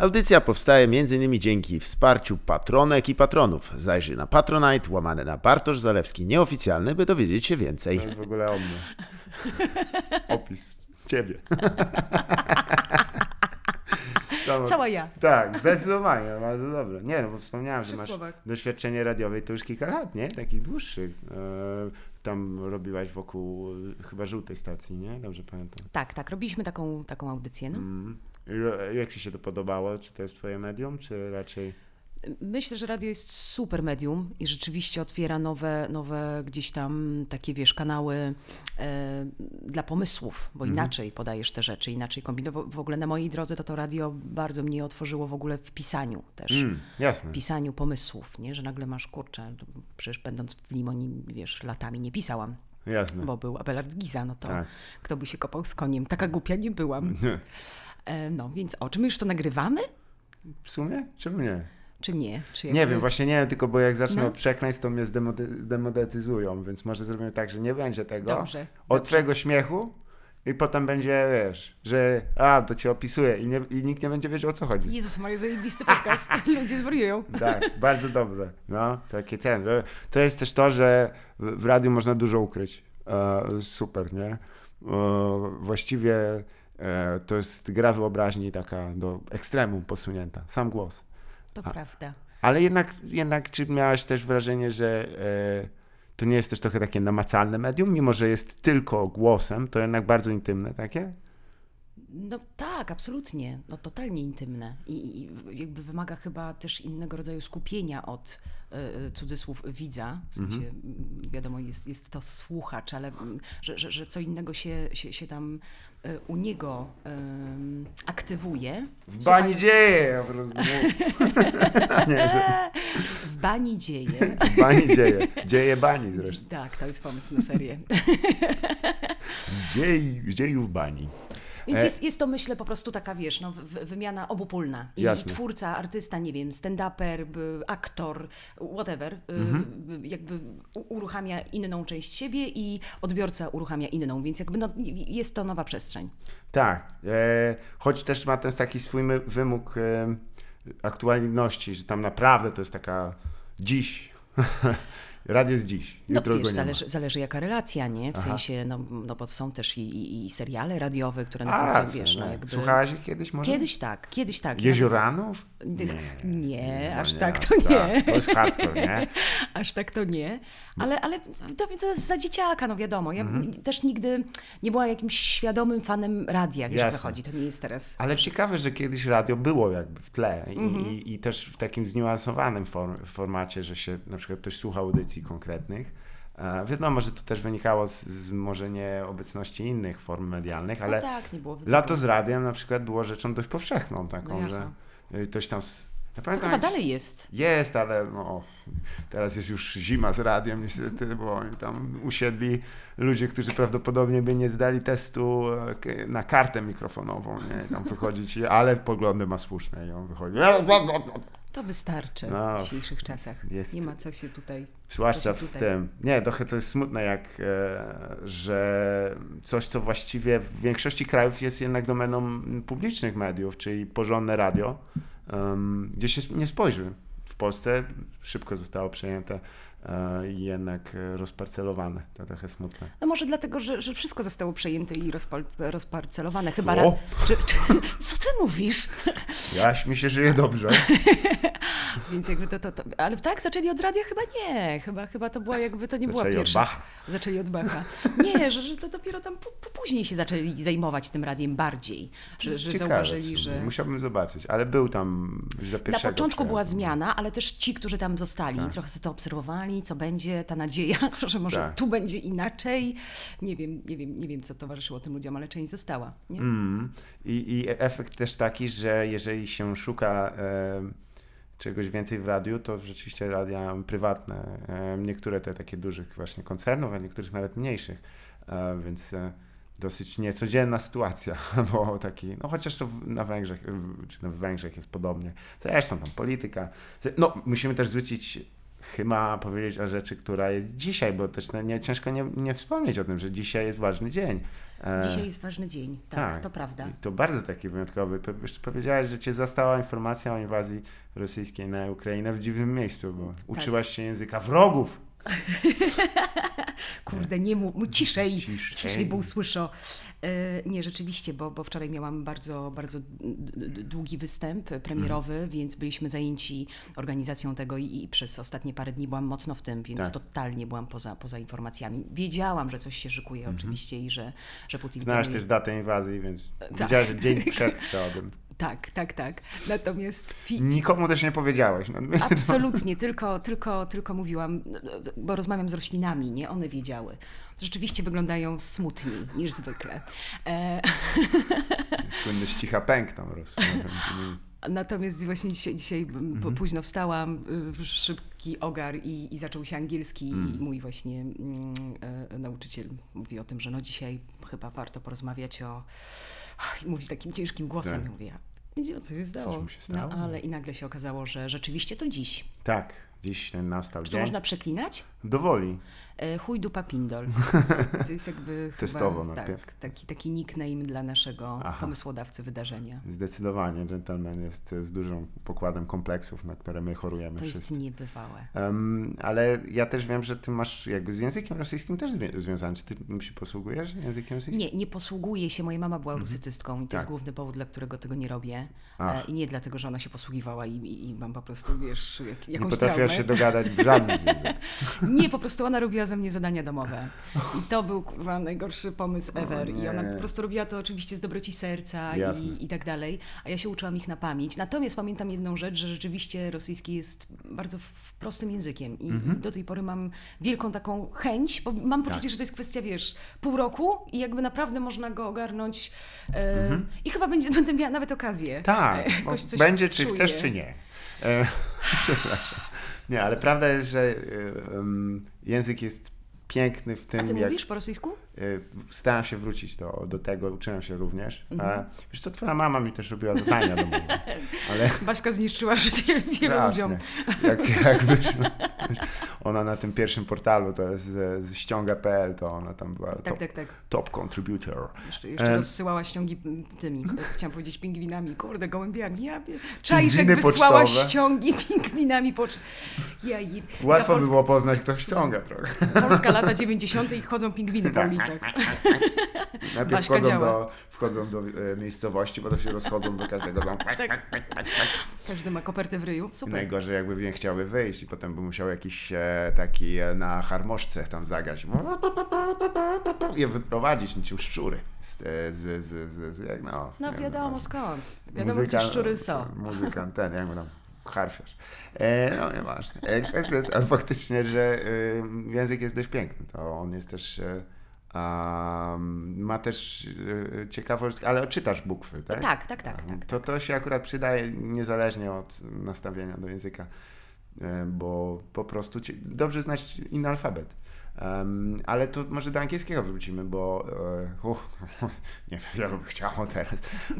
Audycja powstaje m.in. dzięki wsparciu patronek i patronów. Zajrzyj na Patronite, łamane na Bartosz Zalewski nieoficjalny, by dowiedzieć się więcej. To jest w ogóle o mnie. Opis ciebie. Samo- Cała ja. Tak, zdecydowanie, bardzo dobre. Nie, no bo wspomniałem, że masz słowach. doświadczenie radiowe to już kilka lat, nie? Takich dłuższych. E, tam robiłaś wokół chyba żółtej stacji, nie? Dobrze pamiętam. Tak, tak, robiliśmy taką, taką audycję. No. Mm. Jak ci się to podobało? Czy to jest twoje medium, czy raczej... Myślę, że radio jest super medium i rzeczywiście otwiera nowe, nowe gdzieś tam takie, wiesz, kanały e, dla pomysłów, bo inaczej podajesz te rzeczy, inaczej kombinowo. W ogóle na mojej drodze to to radio bardzo mnie otworzyło w ogóle w pisaniu też. Mm, jasne. W pisaniu pomysłów, nie? Że nagle masz, kurczę, przecież będąc w Limonie, wiesz, latami nie pisałam, Jasne. bo był Abelard Giza, no to Tak. kto by się kopał z koniem? Taka głupia nie byłam. E, no, więc o, czy my już to nagrywamy? W sumie? Czemu nie? Czy nie? Czy Nie jakby- wiem, właśnie nie wiem, tylko bo jak zacznę No. od przekleństw, to mnie zdemode- demonetyzują, więc może zrobimy tak, że nie będzie tego. Dobrze, Od dobrze. twojego śmiechu i potem będzie, wiesz, że a, to cię opisuje i, nie, i nikt nie będzie wiedział o co chodzi. Jezus Maria, zajebisty podcast. Ludzie zwariują. Tak, bardzo dobre. No, takie ten. To jest też to, że w w radiu można dużo ukryć. E, super, nie? E, właściwie to jest gra wyobraźni taka do ekstremum posunięta. Sam głos. To prawda. Ale jednak, jednak czy miałaś też wrażenie, że e, to nie jest też trochę takie namacalne medium, mimo że jest tylko głosem, to jednak bardzo intymne takie? No tak, absolutnie. No totalnie intymne. I, i jakby wymaga chyba też innego rodzaju skupienia od y, cudzysłów widza. W sensie, Mhm. m, wiadomo, jest, jest to słuchacz, ale mm, że, że, że co innego się, się, się tam u niego ym, aktywuje. W bani dzieje, po prostu. W bani dzieje. w bani dzieje. Dzieje bani zresztą. tak, to jest pomysł na serię. Z, dziej, z dziejów bani. Więc E- jest, jest to, myślę, po prostu taka, wiesz, no, wymiana obopólna. I Jasne. twórca, artysta, nie wiem, stand-uper, aktor, whatever, y, Mhm. jakby uruchamia inną część siebie i odbiorca uruchamia inną, więc jakby no, jest to nowa przestrzeń. Tak, e, choć też ma ten taki swój wymóg e, aktualności, że tam naprawdę to jest taka dziś. Radio jest dziś. No Jutro wiesz, go nie zależy, zależy jaka relacja, nie? W Aha. sensie, no, no bo są też i, i, i seriale radiowe, które na końcu, wiesz, no no. jakby... Słuchałaś ich kiedyś może? Kiedyś tak, kiedyś tak. Jezioranów? Nie, nie, No aż nie, tak to nie. tak. To jest hardcore, nie? Aż tak to nie, ale, ale to widzę za dzieciaka, no wiadomo. Ja Mhm. też nigdy nie byłam jakimś świadomym fanem radia, wiesz Jasne. co chodzi, to nie jest teraz. Ale ciekawe, że kiedyś radio było jakby w tle i, Mhm. i, i też w takim zniuansowanym form, formacie, że się na przykład ktoś słuchał audycji konkretnych. E, wiadomo, że to też wynikało z, z może nie obecności innych form medialnych, ale no tak, nie lato z radiem na przykład było rzeczą dość powszechną taką, No że ktoś tam... Ja To pamiętam, chyba jak- dalej jest. Jest, ale no, teraz jest już zima z radiem niestety, bo tam usiedli ludzie, którzy prawdopodobnie by nie zdali testu e, na kartę mikrofonową, nie, tam wychodzić, ale poglądy ma słuszne i on wychodzi. To wystarczy No, w dzisiejszych czasach. jest- Nie ma co się tutaj... Zwłaszcza się w tutaj- tym. Nie, trochę to jest smutne, jak, e, że coś, co właściwie w większości krajów jest jednak domeną publicznych mediów, czyli porządne radio, em, gdzie się nie spojrzy. W Polsce szybko zostało przejęte jednak e, rozparcelowane. To trochę smutne. No może dlatego, że, że wszystko zostało przejęte i rozparcelowane. Co? Chyba... Ra... Czy, czy... Co ty mówisz? Jaś mi się żyje dobrze. Więc jakby to, to, to... Ale tak, zaczęli od radia? Chyba nie. Chyba, chyba to była jakby, to nie była Zaczęli od pierwsza. Bacha. Zaczęli od Bacha. Nie, że, że to dopiero tam po, po później się zaczęli zajmować tym radiem bardziej. Że, że Ciekawe zauważyli, że... Musiałbym zobaczyć, ale był tam za Na początku była zmiana, ale też ci, którzy tam zostali, Tak. trochę sobie to obserwowali, co będzie, ta nadzieja, że może Tak. tu będzie inaczej. Nie wiem, nie wiem, nie wiem, co towarzyszyło tym ludziom, ale część została. Nie? Mm. I, I efekt też taki, że jeżeli się szuka e, czegoś więcej w radiu, to rzeczywiście radia prywatne, niektóre te takie dużych właśnie koncernów, a niektórych nawet mniejszych, więc e, dosyć niecodzienna sytuacja, bo taki, no chociaż to na Węgrzech, czy na Węgrzech jest podobnie. Zresztą tam polityka. No, musimy też zwrócić chyba powiedzieć o rzeczy, która jest dzisiaj, bo też no, nie, ciężko nie, nie wspomnieć o tym, że dzisiaj jest ważny dzień. E, Dzisiaj jest ważny dzień, tak, to prawda. I to bardzo taki wyjątkowy. Jeszcze powiedziałaś, że cię zastała informacja o inwazji rosyjskiej na Ukrainę w dziwnym miejscu, bo uczyłaś się języka wrogów. Kurde, nie mów, mów ciszej, Ciszej. ciszej, bo usłyszę. E, Nie, rzeczywiście, bo, bo wczoraj miałam bardzo, bardzo długi występ premierowy, Mhm. więc byliśmy zajęci organizacją tego i, i przez ostatnie parę dni byłam mocno w tym, więc Tak. totalnie byłam poza, poza informacjami. Wiedziałam, że coś się szykuje oczywiście i że, że Putin... Znasz też datę inwazji, więc Tak. wiedziałaś, że dzień przed chciałabym. Tak, tak, tak. Natomiast fi- Nikomu też nie powiedziałeś. No, Absolutnie, tylko, tylko, tylko mówiłam, bo rozmawiam z roślinami, nie? One wiedziały. Rzeczywiście wyglądają smutniej niż zwykle. E, Słynny ścicha pęk tam rosł. natomiast właśnie dzisiaj, dzisiaj Mhm. późno wstałam, y, szybki ogar i, i zaczął się angielski Mm. i mój właśnie mm, e, nauczyciel mówi o tym, że no dzisiaj chyba warto porozmawiać o... I mówi takim ciężkim głosem, Tak. ja mówię, "Ja, co się stało? mu się stało? No ale i nagle się okazało, że rzeczywiście to dziś. Tak, dziś ten nastał Czy to dzień. można przeklinać? Dowoli. E, Chuj dupa pindol. To jest jakby Testowo chyba, najpierw. tak, taki, taki nickname dla naszego Aha. pomysłodawcy wydarzenia. Zdecydowanie, gentleman jest z dużym pokładem kompleksów, na które my chorujemy To wszyscy. jest niebywałe. Em, ale ja też wiem, że ty masz jakby z językiem rosyjskim też związany. Czy ty się posługujesz językiem rosyjskim? Nie, nie posługuję się. Moja mama była rusycystką i to Tak. jest główny powód, dla którego tego nie robię. Ach. E, I nie dlatego, że ona się posługiwała i, i, i mam po prostu, wiesz, jak, Nie jakąś potrafiłaś traumę. się dogadać w żadnym. Nie, po prostu ona robiła ze mnie zadania domowe. I to był kurwa najgorszy pomysł ever. I ona po prostu robiła to oczywiście z dobroci serca i, i tak dalej. A ja się uczyłam ich na pamięć. Natomiast pamiętam jedną rzecz, że rzeczywiście rosyjski jest bardzo prostym językiem. I, Mhm. I do tej pory mam wielką taką chęć, bo mam poczucie, Tak. że to jest kwestia, wiesz, pół roku i jakby naprawdę można go ogarnąć. E, I chyba będzie, będę miała nawet okazję. Mhm. Tak, e, coś będzie czy czuję. chcesz, czy nie. E, przepraszam. Nie, ale prawda jest, że język jest piękny w A tym, ty jak mówisz po rosyjsku? Y, staram się wrócić do, do tego, uczyłem się również. Mhm. Wiesz co, twoja mama mi też robiła zadania domowe, ale Baśka zniszczyła życie wielu ludziom. Jak, jak wyszło, ona na tym pierwszym portalu, to jest z, z ściąga.pl, to ona tam była Tak, top, tak, tak. top contributor. Jeszcze, jeszcze Em. rozsyłała ściągi tymi, e, chciałam powiedzieć pingwinami, kurde, gołębiami. Ja, Czajszek wysłała pocztowe. ściągi pingwinami. Po... Ja, i, Łatwo Polska, było poznać, kto ściąga trochę. Polska lata 90. i chodzą pingwiny po ulicach. Najpierw Baśka wchodzą działa. do, wchodzą do e, miejscowości, potem się rozchodzą do każdego domu. Tak. Każdy ma kopertę w ryju. I Super. najgorzej jakby nie chciałby wyjść i potem by musiał jakiś e, taki e, na harmoszce tam zagrać i je wyprowadzić niczym szczury z, e, z, z, z, z jak no, No nie wiem, wiadomo skąd. Wiadomo, gdzie szczury są. Muzykant ten, jak mu tam, harfiarz. E, no nieważne. E, kwestia jest a faktycznie, że e, język jest dość piękny. To on jest też... E, ma też e, ciekawość, ale czytasz bukwy, tak? Tak, tak, tak. tak. To, to się akurat przydaje niezależnie od nastawienia do języka, e, bo po prostu ci, dobrze znać inny alfabet. Em, ale to może do angielskiego wrócimy, bo e, uff, nie wiem, bym chciało teraz.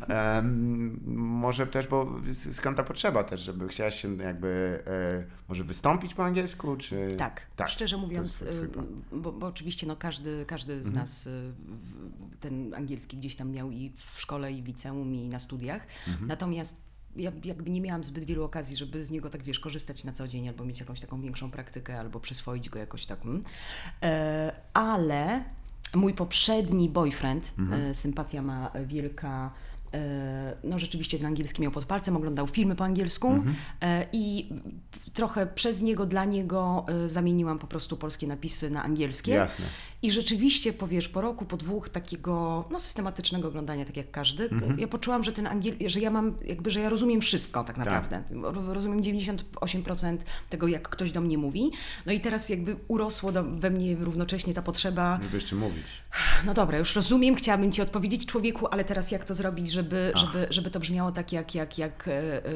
Em, może też, bo skąd ta potrzeba też, żeby chciałaś się jakby e, może wystąpić po angielsku, czy... Tak, Tak, szczerze mówiąc, twój- twój bo, bo oczywiście no, każdy, każdy z Mhm. nas w- ten angielski gdzieś tam miał i w szkole, i w liceum, i na studiach. Mhm. Natomiast ja jakby nie miałam zbyt wielu okazji, żeby z niego tak, wiesz, korzystać na co dzień, albo mieć jakąś taką większą praktykę, albo przyswoić go jakoś tak. mm. E, ale mój poprzedni boyfriend, Mhm. e, sympatia ma wielka, e, no rzeczywiście ten angielski miał pod palcem, oglądał filmy po angielsku Mhm. e, i trochę przez niego, dla niego e, zamieniłam po prostu polskie napisy na angielskie. Jasne. I rzeczywiście, powiesz, po roku, po dwóch takiego no, systematycznego oglądania, tak jak każdy, Mhm. ja poczułam, że ten angiel, że ja mam, jakby, że ja rozumiem wszystko tak naprawdę. Ro- Rozumiem 98% tego, jak ktoś do mnie mówi. No i teraz jakby urosło do, we mnie równocześnie ta potrzeba, Żeby jeszcze mówić. no dobra, już rozumiem, chciałabym Ci odpowiedzieć człowieku, ale teraz jak to zrobić, żeby, żeby, żeby to brzmiało tak jak, jak, jak e,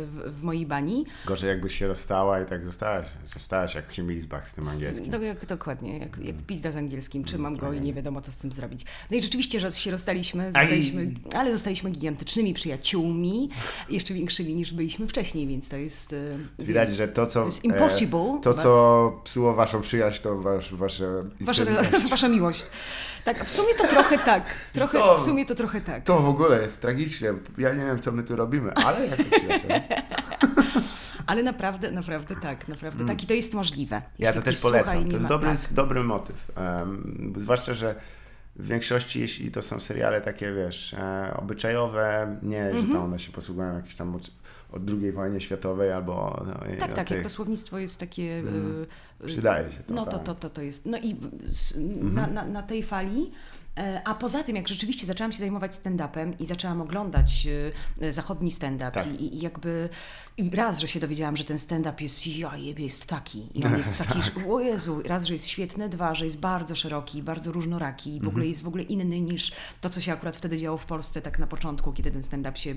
w, w mojej bani. Gorzej jakbyś się rozstała i tak zostałaś, zostałaś jak Himmelsbach z tym angielskim. No, jak, dokładnie, jak, jak pizda z angielskim, trzymam go i nie wiadomo, co z tym zrobić. No i rzeczywiście, że się rozstaliśmy, zostaliśmy, ale zostaliśmy gigantycznymi przyjaciółmi, jeszcze większymi niż byliśmy wcześniej, więc to jest... e, Widać, że to, co. To jest impossible, e, To, but- co psuło waszą przyjaźń, to wasz, wasze. Wasza, rela- wasza miłość. Tak, w sumie to trochę tak. Trochę, co? w sumie to trochę tak. To w ogóle jest tragiczne. Ja nie wiem, co my tu robimy, ale jako przyjaciele. Ale naprawdę, naprawdę tak, naprawdę tak. I to jest możliwe. Mm. Ja to też słucha polecam. To jest ma- dobry, tak. dobry motyw. Em, zwłaszcza, że w większości, jeśli to są seriale takie, wiesz, e, obyczajowe, nie, że Mhm. tam one się posługują jakieś tam od, II wojny światowej albo... No, Tak, tak, jak tych- to słownictwo jest takie... Mm. y, Przydaje się to, No to, tak. to, to, to jest. No i Mhm. na, na, na tej fali. E, A poza tym, jak rzeczywiście zaczęłam się zajmować stand-upem i zaczęłam oglądać e, zachodni stand-up Tak. i, i jakby i raz, że się dowiedziałam, że ten stand-up jest, ja jebie, jest taki i on jest taki, Tak. że, o Jezu, raz, że jest świetny, dwa, że jest bardzo szeroki, bardzo różnoraki i w Mhm. ogóle jest w ogóle inny niż to, co się akurat wtedy działo w Polsce tak na początku, kiedy ten stand-up się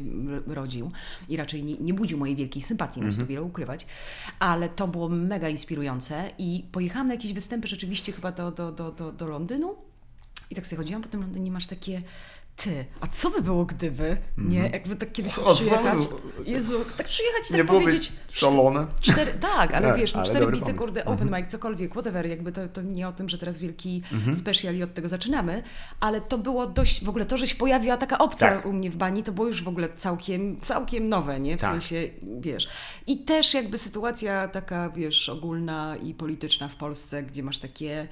rodził i raczej nie, nie budził mojej wielkiej sympatii, Mhm. no tu wiele ukrywać, ale to było mega inspirujące i pojechałam na jakieś występy rzeczywiście chyba do, do, do, do, do Londynu i tak sobie chodziłam po tym Londynie, masz takie ty, a co by było gdyby, nie, jakby tak kiedyś tu Mhm. Przyjechać. Jezu, tak przyjechać i Nie tak byłoby powiedzieć, szalone. Cztery, tak, ale Tak, wiesz, no ale cztery bity, pomysł. kurde, open mic, cokolwiek, whatever, jakby to, to nie o tym, że teraz wielki Mhm. special i od tego zaczynamy, ale to było dość, w ogóle to, że się pojawiła taka opcja Tak. u mnie w bani, to było już w ogóle całkiem, całkiem nowe, nie? W Tak. sensie, wiesz, i też jakby sytuacja taka, wiesz, ogólna i polityczna w Polsce, gdzie masz takie...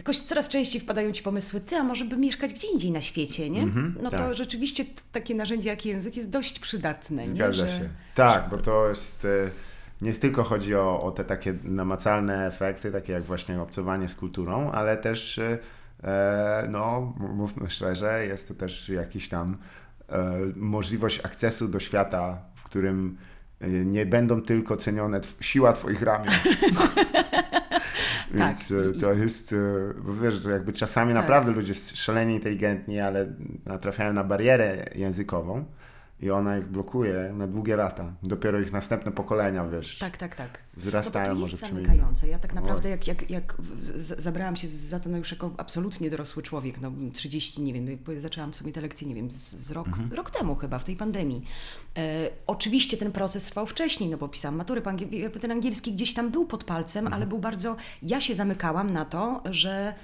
Jakoś coraz częściej wpadają ci pomysły, ty, a może by mieszkać gdzie indziej na świecie, nie? no to tak. rzeczywiście t- takie narzędzie jak język jest dość przydatne, nie? Zgadza Że- się. Tak, bo to jest. e, Nie tylko chodzi o, o te takie namacalne efekty, takie jak właśnie obcowanie z kulturą, ale też, e, e, no, mówmy szczerze, jest to też jakiś tam możliwość akcesu do świata, w którym nie będą tylko cenione siła Twoich ramion. Więc e, i- to jest, e, bo wiesz, że jakby czasami Tak. naprawdę ludzie szalenie inteligentni, ale natrafiają na barierę językową i ona ich blokuje na długie lata. Dopiero ich następne pokolenia, wiesz, Tak, tak, tak. wzrastają no, to może jest innym. zamykające. Ja tak naprawdę jak, jak, jak zabrałam się za to no już jako absolutnie dorosły człowiek, no 30, nie wiem, zaczęłam sobie te lekcje, nie wiem, z, z rok, Mhm. rok temu chyba, w tej pandemii. E, oczywiście ten proces trwał wcześniej, no bo pisałam matury, jakby ten angielski gdzieś tam był pod palcem, Mhm. ale był bardzo, ja się zamykałam na to, że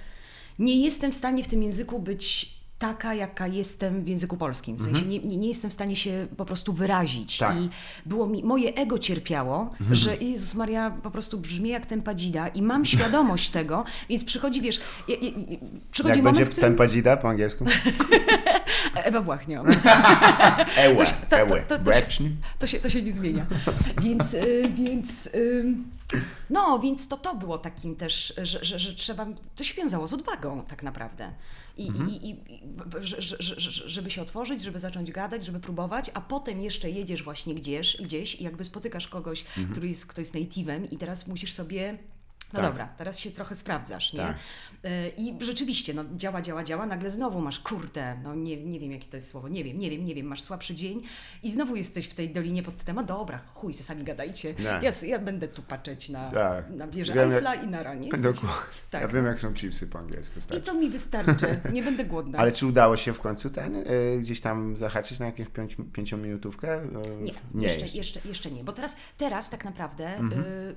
nie jestem w stanie w tym języku być taka, jaka jestem w języku polskim. W sensie nie, nie, nie jestem w stanie się po prostu wyrazić. Tak. I było mi, moje ego cierpiało, że Jezus Maria po prostu brzmi jak tempadzida i mam świadomość tego, więc przychodzi, wiesz, je, je, przychodzi Jak moment, będzie którym... tempadzida po angielsku? Ewa Błachnio. Ełe, To to- to- to- się-. To się, to się nie zmienia. Więc, y, więc ym, no, więc to to było takim też, że, że, że trzeba, to się wiązało z odwagą tak naprawdę. I, i, i, i że, że, że- żeby się otworzyć, żeby zacząć gadać, żeby próbować, a potem jeszcze jedziesz właśnie gdzieś, gdzieś i jakby spotykasz kogoś, który jest, kto jest native'em i teraz musisz sobie no Tak. dobra, teraz się trochę sprawdzasz, nie? Tak. Y, I rzeczywiście, no działa, działa, działa, nagle znowu masz, kurde, no nie, nie wiem jakie to jest słowo, nie wiem, nie wiem, nie wiem, masz słabszy dzień i znowu jesteś w tej dolinie pod temat, dobra, chuj, se sami gadajcie, Tak. ja, ja będę tu patrzeć na, Tak. na wieżę Wiem, Eiffla i na ranie. Tak. Ja wiem, jak są chipsy po angielsku. I Starczy. to mi wystarczy, nie będę głodna. Ale czy udało się w końcu ten, y, gdzieś tam zahaczyć na jakąś pięć, pięciominutówkę? Y, Nie, nie jeszcze, jeszcze. jeszcze, jeszcze nie, bo teraz, teraz tak naprawdę Mhm. y,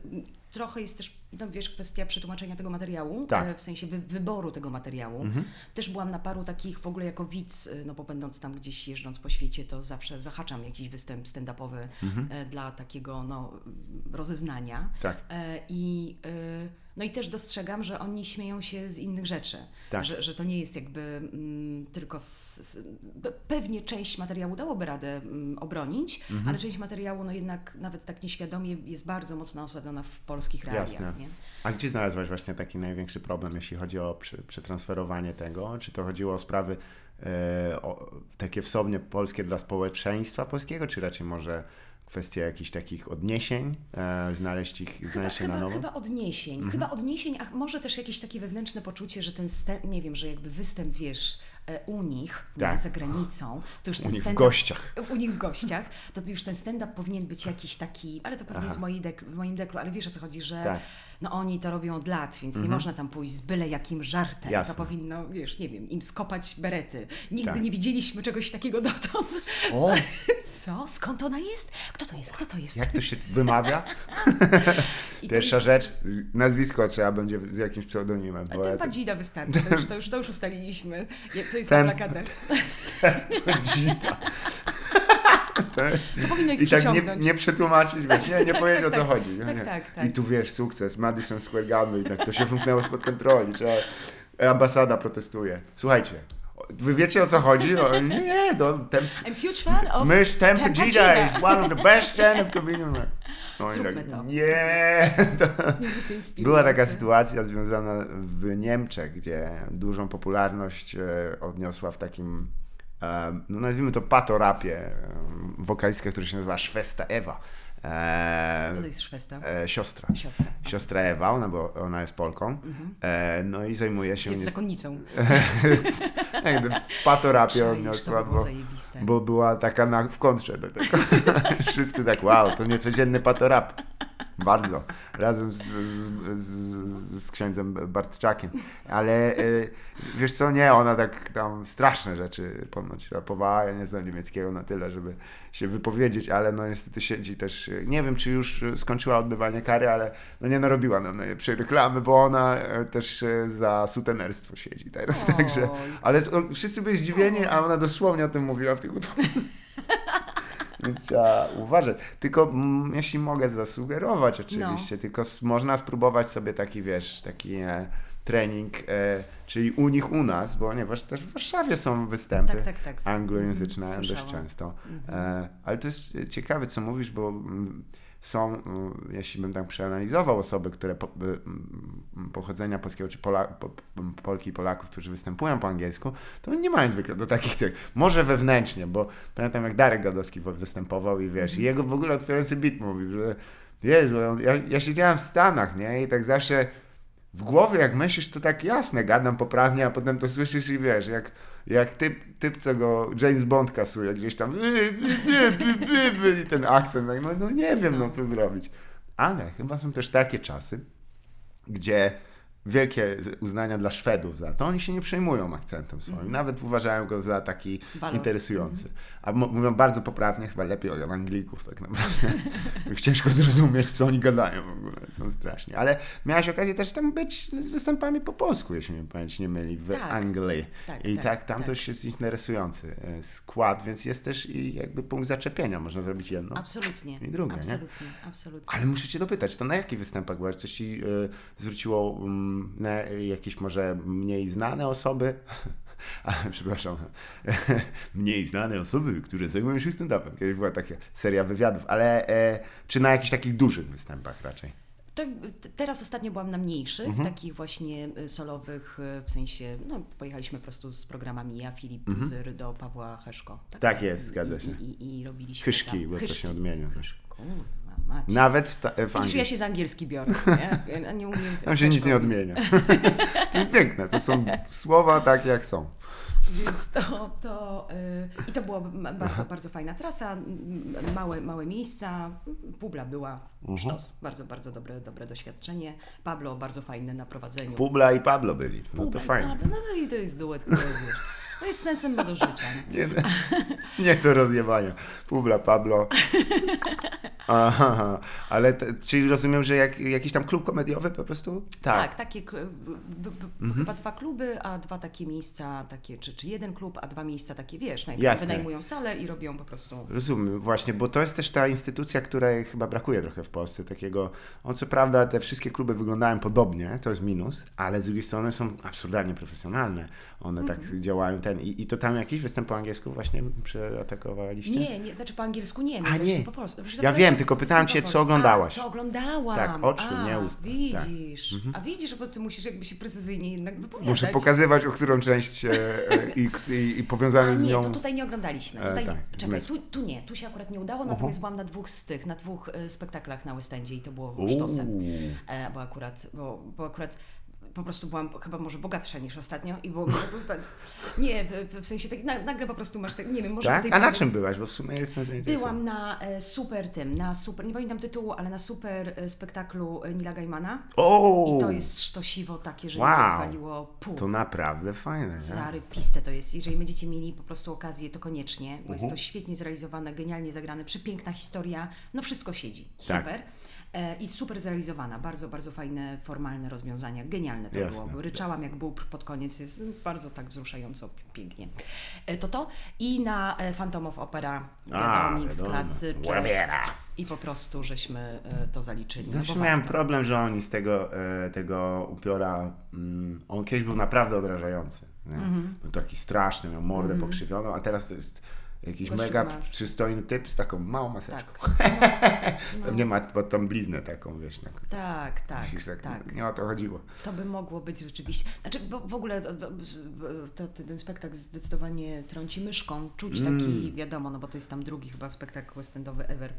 trochę jest też, no wiesz, kwestia przetłumaczenia tego materiału, Tak. Mhm. y, w sensie wy, wyboru tego materiału. Też byłam na paru takich w ogóle jako widz, y, no bo będąc tam gdzieś jeżdżąc po świecie, to zawsze zahaczam jakiś występ stand-upowy y, dla takiego, no, rozeznania. Mhm. Tak. E, I, y, no i też dostrzegam, że oni śmieją się z innych rzeczy. Tak. Że, że to nie jest jakby mm, tylko. Z, z, pe- pewnie część materiału dałoby radę mm, obronić, Mhm. ale część materiału, no jednak nawet tak nieświadomie, jest bardzo mocno osadzona w polskich realiach. Jasne. Nie? A gdzie znalazłaś właśnie taki największy problem, jeśli chodzi o prze- przetransferowanie tego? Czy to chodziło o sprawy e, o, takie wsobnie polskie dla społeczeństwa polskiego, czy raczej może kwestie jakichś takich odniesień, e, znaleźć ich, Chyba, znaleźć się na chyba, nowo? chyba odniesień. Mhm. Chyba odniesień, a może też jakieś takie wewnętrzne poczucie, że ten, nie wiem, że jakby występ, wiesz, e, u nich, Tak. nie, za granicą, to już U ten nich w gościach. u nich w gościach, to już ten stand-up powinien być jakiś taki, ale to pewnie jest w, mojej dek- w moim deklu, ale wiesz o co chodzi, że Tak. No oni to robią od lat, więc nie można tam pójść z byle jakim żartem. Jasne. To powinno, wiesz, nie wiem, im skopać berety. Nigdy Tak. nie widzieliśmy czegoś takiego dotąd. O, Co? Skąd ona jest? Kto to jest? Kto to jest? jak to się wymawia? Pierwsza jest- rzecz, nazwisko trzeba będzie z jakimś pseudonimem. Bo ja ten to- Badzida wystarczy, to już, to, już, to już ustaliliśmy, co jest na plakatach. Badzida. To jest... To powinno ich I tak nie, nie przetłumaczyć, wiesz, nie, nie Tak, powiedzieć o tak, co chodzi. tak, nie? tak, tak. I tu wiesz, sukces, Madison Square Garden, i tak to się wymknęło spod kontroli, trzeba, ambasada protestuje. Słuchajcie, wy wiecie o co chodzi? O, nie, nie, to ten, I'm huge fan of mysz Tempe Tempe Gida Gida. is one of the best stand-up comedians. No i Zróbmy tak, to. nie, to, była taka sytuacja związana w Niemczech, gdzie dużą popularność e, odniosła w takim, no nazwijmy to patorapie, wokalistka, która się nazywa Szwesta Ewa. E, Co to jest szwesta? e, siostra. Siostra. Siostra Ewa, ona, bo ona jest Polką, e, no i zajmuje się... Jest nies- zakonnicą. odniosła, to by było bo, zajebiste. bo była taka na, w kontrze do tego. Wszyscy tak, wow, to niecodzienny patorap. Bardzo. Razem z, z, z, z księdzem Bartczakiem. Ale y, wiesz co, nie, ona tak tam straszne rzeczy ponoć rapowała. Ja nie znam niemieckiego na tyle, żeby się wypowiedzieć, ale no niestety siedzi też, nie wiem czy już skończyła odbywanie kary, ale no nie narobiła nam najlepszej reklamy, bo ona y, też y, za sutenerstwo siedzi teraz, Oj. także, ale wszyscy byli zdziwieni, a ona dosłownie o tym mówiła w tych utworach. Więc trzeba uważać. Tylko mm, jeśli mogę zasugerować oczywiście, No. tylko można spróbować sobie taki, wiesz, taki e, trening, e, czyli u nich, u nas, bo ponieważ też w Warszawie są występy Tak, tak, tak. anglojęzyczne Mhm, dość słyszałam. często. Mhm. E, ale to jest ciekawe, co mówisz, bo mm, są, mm, jeśli bym tak przeanalizował osoby, które po, y, pochodzenia polskiego, czy Pola, po, Polki i Polaków, którzy występują po angielsku, to nie mają zwykle do takich tych, może wewnętrznie, bo pamiętam jak Darek Gadowski występował i wiesz, i jego w ogóle otwierający beat mówił, że Jezu, ja, ja siedziałem w Stanach, nie, i tak zawsze w głowie jak myślisz, to tak jasne, gadam poprawnie, a potem to słyszysz i wiesz, jak, jak typ, typ, co go James Bond kasuje gdzieś tam i ten akcent, no, no nie wiem, no co zrobić. Ale chyba są też takie czasy, gdzie wielkie uznania dla Szwedów za to, oni się nie przejmują akcentem swoim, nawet uważają go za taki interesujący. A m- mówią bardzo poprawnie, chyba lepiej od Anglików tak naprawdę. Ciężko zrozumieć, co oni gadają w ogóle, są strasznie. Ale miałaś okazję też tam być z występami po polsku, jeśli mnie pamięć nie myli, w Tak. Anglii. Tak, I tak, tak, tam tak. też jest interesujący e, skład, więc jest też i jakby punkt zaczepienia, można zrobić jedno. Absolutnie. I drugie, nie? absolutnie, absolutnie. Ale muszę cię dopytać, to na jakich występach byłaś? Coś ci y, zwróciło na jakieś może mniej znane osoby? A, przepraszam, mniej znane osoby, które zajmują się stand-upem. Kiedyś była taka seria wywiadów, ale e, czy na jakichś takich dużych występach raczej? To, teraz ostatnio byłam na mniejszych, Mhm. takich właśnie y, solowych, y, w sensie, no pojechaliśmy po prostu z programami ja, Filip Buzyr do Pawła Heszko. Mhm. Tak jest, zgadza się. I, i, i robiliśmy Hyszki, tam. bo to się odmienia. Hyszki. Macie. Nawet w, sta- w Widzisz, Anglii. ja się z angielski biorę, nie? Ja nie umiem Tam się nic nie odmienia. to jest piękne, to są słowa takie jak są. Więc to, to y, i to była bardzo, bardzo fajna trasa, małe, małe miejsca, Publa była Mhm. sztos, bardzo, bardzo dobre, dobre doświadczenie. Pablo bardzo fajny na prowadzeniu. Publa i Pablo byli, no to Publa i fajnie. Pablo, No i to jest duet, który wiesz, to jest sensem do życia. Nie, nie do rozjebania. Publa, Pablo. Aha, ale te, czyli rozumiem, że jak, jakiś tam klub komediowy po prostu? Tak, takie k- b, b, b, chyba dwa kluby, a dwa takie miejsca, takie, czy, czy jeden klub, a dwa miejsca takie, wiesz, najpierw wynajmują salę i robią po prostu Rozumiem, właśnie, bo to jest też ta instytucja, której chyba brakuje trochę w Polsce, takiego, on co prawda te wszystkie kluby wyglądają podobnie, to jest minus, ale z drugiej strony są absurdalnie profesjonalne, one tak Mhm. działają ten, i, i to tam jakiś występ po angielsku właśnie przeatakowaliście? Nie, nie, znaczy po angielsku nie. A, nie. Po polsku. Przecież Ja wiem, tylko pytałem po cię, co oglądałaś. A, co oglądałam. Tak, oczy, A, nie ust. Tak. Widzisz. A widzisz, bo ty musisz jakby się precyzyjnie jednak wypowiadać. Muszę pokazywać, o którą część e, e, i, i, i powiązane z nie, nią... to tutaj nie oglądaliśmy. E, Tutaj, tak, czekaj, tu, tu nie, tu się akurat nie udało, natomiast byłam na dwóch z tych, na dwóch e, spektaklach na West Endzie i to było sztosem. E, bo akurat, bo, bo akurat po prostu byłam chyba może bogatsza niż ostatnio i było mi co stać. Nie, w, w sensie tak, na, nagle po prostu masz tak, nie wiem, może Tak? A na czym byłaś? Bo w sumie jestem zainteresowany. Byłam na e, super tym, na super, nie pamiętam tytułu, ale na super e, spektaklu e, Nila Gaimana. O! I to jest sztosiwo takie, że Wow. rozwaliło pół. To naprawdę fajne. Zarypiste to jest. Jeżeli będziecie mieli po prostu okazję, to koniecznie, bo Mhm. jest to świetnie zrealizowane, genialnie zagrane, przepiękna historia, no wszystko siedzi. Tak. Super. E, I super zrealizowana, bardzo, bardzo fajne, formalne rozwiązania, genialne to Jasne. było. Ryczałam jak bóbr pod koniec, jest bardzo tak wzruszająco, pięknie. E, to to i na e, Phantom of Opera, wiadomo, mix Łabiera. i po prostu żeśmy e, to zaliczyli. Zawsze bo miałem problem, że oni z tego, e, tego upiora, mm, on kiedyś był naprawdę odrażający. Nie? Mhm. Był taki straszny, miał mordę pokrzywioną, a teraz to jest jakiś Gościu mega ma- przystojny typ z taką małą maseczką. Tak. Pewnie ma pod tą bliznę taką, wiesz, tak. Tak, tak, Myślisz, tak, tak. Nie o to chodziło. To by mogło być rzeczywiście. Znaczy, bo w ogóle to, ten spektakl zdecydowanie trąci myszką. Czuć Mm. taki, wiadomo, no bo to jest tam drugi chyba spektakl west endowy ever,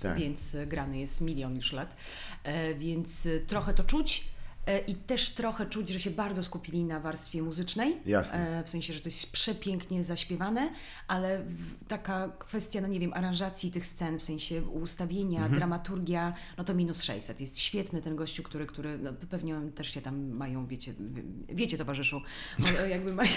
Tak. więc e, grany jest milion już lat. E, więc e, trochę to czuć. E, I też trochę czuć, że się bardzo skupili na warstwie muzycznej. Jasne. E, W sensie, że to jest przepięknie zaśpiewane, ale taka kwestia, no nie wiem, aranżacji tych scen, w sensie ustawienia, Mhm. dramaturgia, no to minus 600. Jest świetny ten gościu, który, który no, pewnie też się tam mają, wiecie, wie- wiecie towarzyszu, jakby mają,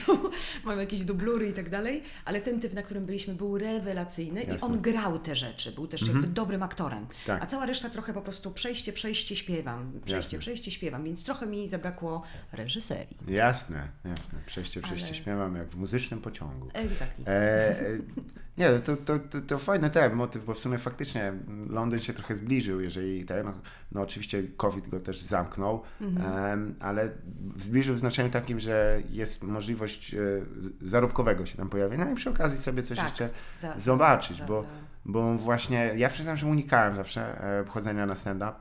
mają jakieś dublury i tak dalej, ale ten typ, na którym byliśmy, był rewelacyjny i Jasne. on grał te rzeczy, był też jakby dobrym aktorem. Tak. A cała reszta trochę po prostu przejście, przejście, śpiewam, przejście, Jasne. przejście, śpiewam, więc trochę mi zabrakło reżyserii. Jasne, jasne. Przejście, przejście Ale- śmiewam jak w muzycznym pociągu. Exactly. E, e, nie, to, to, to, to fajny ten motyw, bo w sumie faktycznie Londyn się trochę zbliżył, jeżeli ten, no, no oczywiście COVID go też zamknął, em, ale zbliżył w znaczeniu takim, że jest możliwość e, zarobkowego się tam pojawienia no i przy okazji sobie coś Tak, jeszcze za- zobaczyć, za- bo, za- bo właśnie ja przyznam, że unikałem zawsze e, chodzenia na stand-up,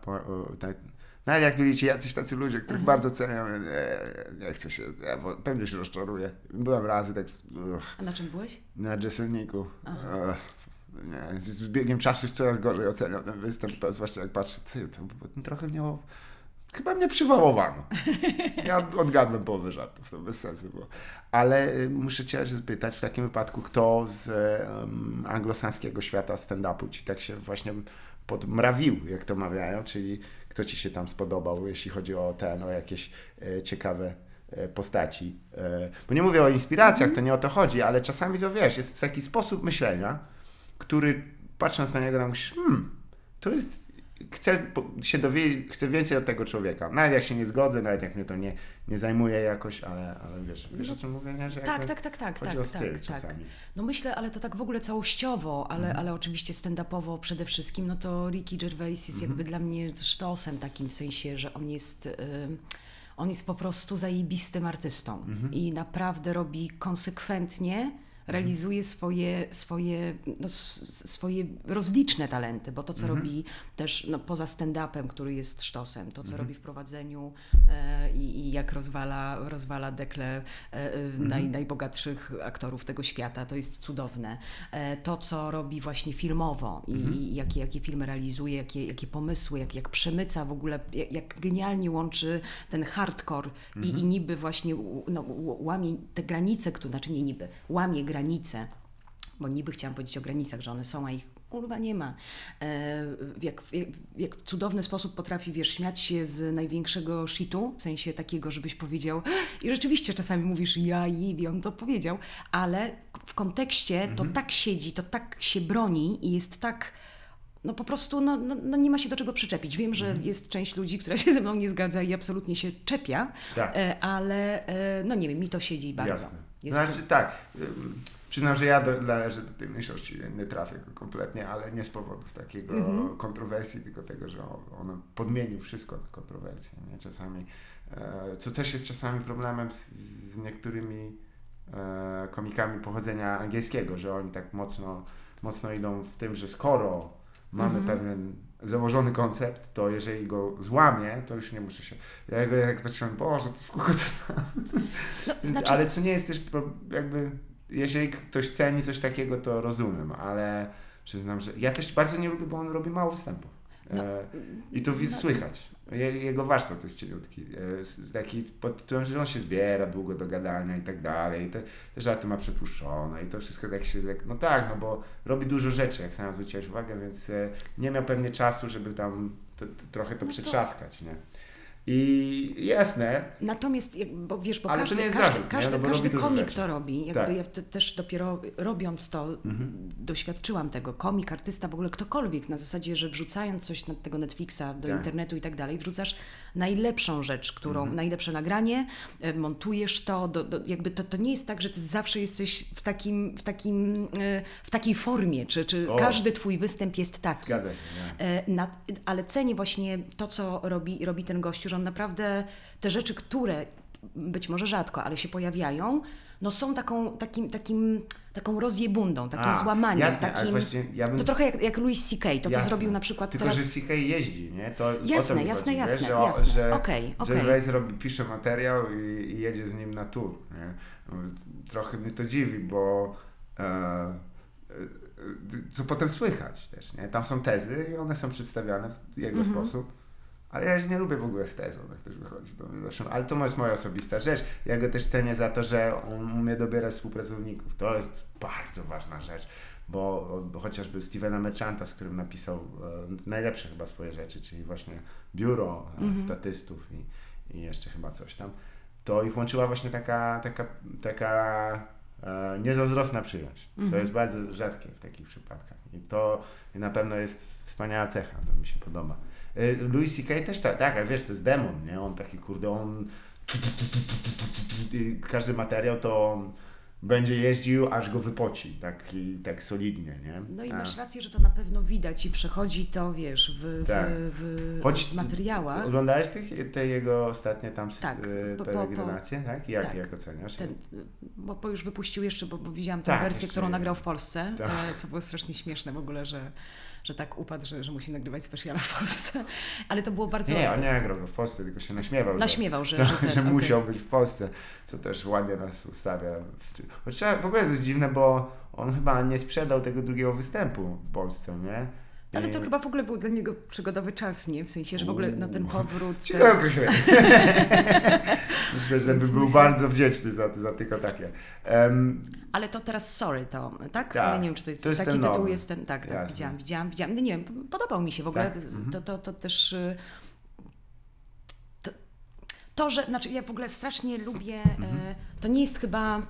nawet jak byli ci jacyś tacy ludzie, których bardzo cenię, nie, nie chcę się, ja, bo pewnie się rozczaruję. Byłem razy tak, uch, A na czym byłeś? na Jesselniku. Nie, z, z biegiem czasu coraz gorzej oceniam ten występ, to zwłaszcza jak patrzę, ty, to bo trochę mnie, chyba mnie przywałowano. Ja odgadłem połowę żartów, to bez sensu było. Ale y, muszę cię zapytać w takim wypadku, kto z um, anglosaskiego świata stand-upu ci tak się właśnie podmrawił, jak to mawiają, czyli kto ci się tam spodobał, jeśli chodzi o ten, o jakieś e, ciekawe e, postaci. E, bo nie mówię o inspiracjach, to nie o to chodzi, ale czasami to wiesz, jest taki sposób myślenia, który patrząc na niego, tam myślisz, hmm, to jest, chcę się dowiedzieć, chcę więcej od tego człowieka. Nawet jak się nie zgodzę, nawet jak mnie to nie, nie zajmuje jakoś, ale, ale wiesz, wiesz o czym mówię, nie? Że Tak, tak, tak, tak, chodzi tak, tak, tak. czasami. No myślę, ale to tak w ogóle całościowo, ale, Mhm. ale oczywiście stand-upowo przede wszystkim, no to Ricky Gervais jest jakby Mhm. dla mnie sztosem takim w sensie, że on jest... ym, on jest po prostu zajebistym artystą Mhm. i naprawdę robi konsekwentnie, realizuje swoje, swoje, no, swoje rozliczne talenty, bo to, co Mhm. robi też no, poza stand-upem, który jest sztosem, to, co Mhm. robi w prowadzeniu e, i, jak rozwala, rozwala dekle e, e, Mhm. naj, najbogatszych aktorów tego świata, to jest cudowne. E, to, co robi właśnie filmowo i, Mhm. i jakie, jakie filmy realizuje, jakie, jakie pomysły, jak, jak przemyca w ogóle, jak, jak genialnie łączy ten hardcore i, Mhm. i niby właśnie no, łamie te granice, które, znaczy nie niby, łamie granice, bo niby chciałam powiedzieć o granicach, że one są, a ich kurwa nie ma. E, jak, w jak, jak w cudowny sposób potrafi, wiesz, śmiać się z największego shitu, w sensie takiego, żebyś powiedział i rzeczywiście czasami mówisz ja i on to powiedział, ale w kontekście to tak siedzi, to tak się broni i jest tak no po prostu no, no, no nie ma się do czego przyczepić. Wiem, że jest część ludzi, która się ze mną nie zgadza i absolutnie się czepia, Tak. e, ale e, no nie wiem, mi to siedzi bardzo. Jasne. Jest Znaczy tak, przyznam, że ja do, należę do tej mniejszości, nie trafię go kompletnie, ale nie z powodów takiego Mhm. kontrowersji, tylko tego, że on, on podmienił wszystko na kontrowersję. Nie? Czasami, e, co też jest czasami problemem z, z niektórymi e, komikami pochodzenia angielskiego, że oni tak mocno, mocno idą w tym, że skoro mamy Mhm. pewien założony koncept, to jeżeli go złamię, to już nie muszę się... Ja go jak patrzyłem, Boże, to w to sam? No, znaczy, Ale co nie jest też jakby, jeżeli ktoś ceni coś takiego, to rozumiem, ale przyznam, że ja też bardzo nie lubię, bo on robi mało występów. E, I to no. słychać. Jego warsztat jest cieniutki. E, taki pod tytułem, że on się zbiera długo do gadania i tak dalej. I te, te żarty ma przetłuszczone i to wszystko tak się... No tak, no bo robi dużo rzeczy, jak sam zwróciłeś uwagę, więc e, nie miał pewnie czasu, żeby tam to, to, trochę to no przetrzaskać, nie? I jasne. Natomiast, bo wiesz, bo każdy, każdy, zarzut, każdy, no każdy komik to robi. Jakby tak. ja też dopiero robiąc to mhm. doświadczyłam tego. Komik, artysta, w ogóle ktokolwiek na zasadzie, że wrzucając coś na tego Netflixa do tak. internetu i tak dalej, wrzucasz najlepszą rzecz, którą, mhm. najlepsze nagranie, e, montujesz to, do, do, jakby to, to nie jest tak, że ty zawsze jesteś w takim, w takim, e, w takiej formie, czy, czy każdy twój występ jest taki. Zgadza się, e, na, ale cenię właśnie to, co robi, robi ten gościu, że on naprawdę te rzeczy, które być może rzadko, ale się pojawiają, no są taką, takim, takim, taką rozjebundą, takim A, złamaniem. Jasne, takim, właśnie ja bym... To trochę jak, jak Louis C.K., to jasne. co zrobił na przykład Tylko, teraz... że C.K. jeździ, nie? To jasne, jasne, chodzi, jasne, że, jasne. Że, okay, okay. Gervais robi, pisze materiał i, i, jedzie z nim na tour, nie? Trochę mnie to dziwi, bo e, e, co potem słychać też, nie? Tam są tezy i one są przedstawiane w jego mm -hmm. sposób ale ja nie lubię w ogóle z tezą, jak ktoś wychodzi do mnie zresztą. Ale to jest moja osobista rzecz. Ja go też cenię za to, że on umie dobierać współpracowników. To jest bardzo ważna rzecz. Bo, bo chociażby Stevena Merchanta, z którym napisał e, najlepsze chyba swoje rzeczy, czyli właśnie biuro e, mhm. statystów i, i jeszcze chyba coś tam, to ich łączyła właśnie taka, taka, taka e, niezazdrosna przyjaźń, co mhm. jest bardzo rzadkie w takich przypadkach. I to na pewno jest wspaniała cecha, to mi się podoba. Y, Louis C.K. też tak, tak, wiesz, to jest demon, nie? On taki, kurde, on każdy materiał to on będzie jeździł, aż go wypoci, tak, i, tak solidnie, nie? No i masz rację, że to na pewno widać i przechodzi to, wiesz, w, tak. w, w, Choć w materiałach. Oglądałeś te, te jego ostatnie tam tak, y, peregrinacje, tak? Jak, tak. jak oceniasz? Ten, bo, bo, już wypuścił jeszcze, bo, bo widziałam tę tak, wersję, którą nagrał w Polsce, tak. E, co było strasznie śmieszne w ogóle, że że tak upadł, że, że musi nagrywać specjala w Polsce. Ale to było bardzo... Nie, on nie nagrał go w Polsce, tylko się naśmiewał. Naśmiewał, że, że, że, ten, że okay. musiał być w Polsce, co też ładnie nas ustawia. Choć w ogóle jest dziwne, bo on chyba nie sprzedał tego drugiego występu w Polsce, nie? Ale to chyba w ogóle był dla niego przygodowy czas, nie? W sensie, że w ogóle na ten powrót... Ciekawe określenie. Myślę, że by był bardzo wdzięczny za, za tylko takie. Um, Ale to teraz Sorry to, tak? Ja nie wiem, czy to jest, to jest taki tytuł nowy. jest ten, tak, tak, widziałam, widziałam, widziałam. No nie wiem, podobał mi się w ogóle. Tak? To, to, to też... Y, to, to, że, znaczy ja w ogóle strasznie lubię, mhm. E, to nie jest chyba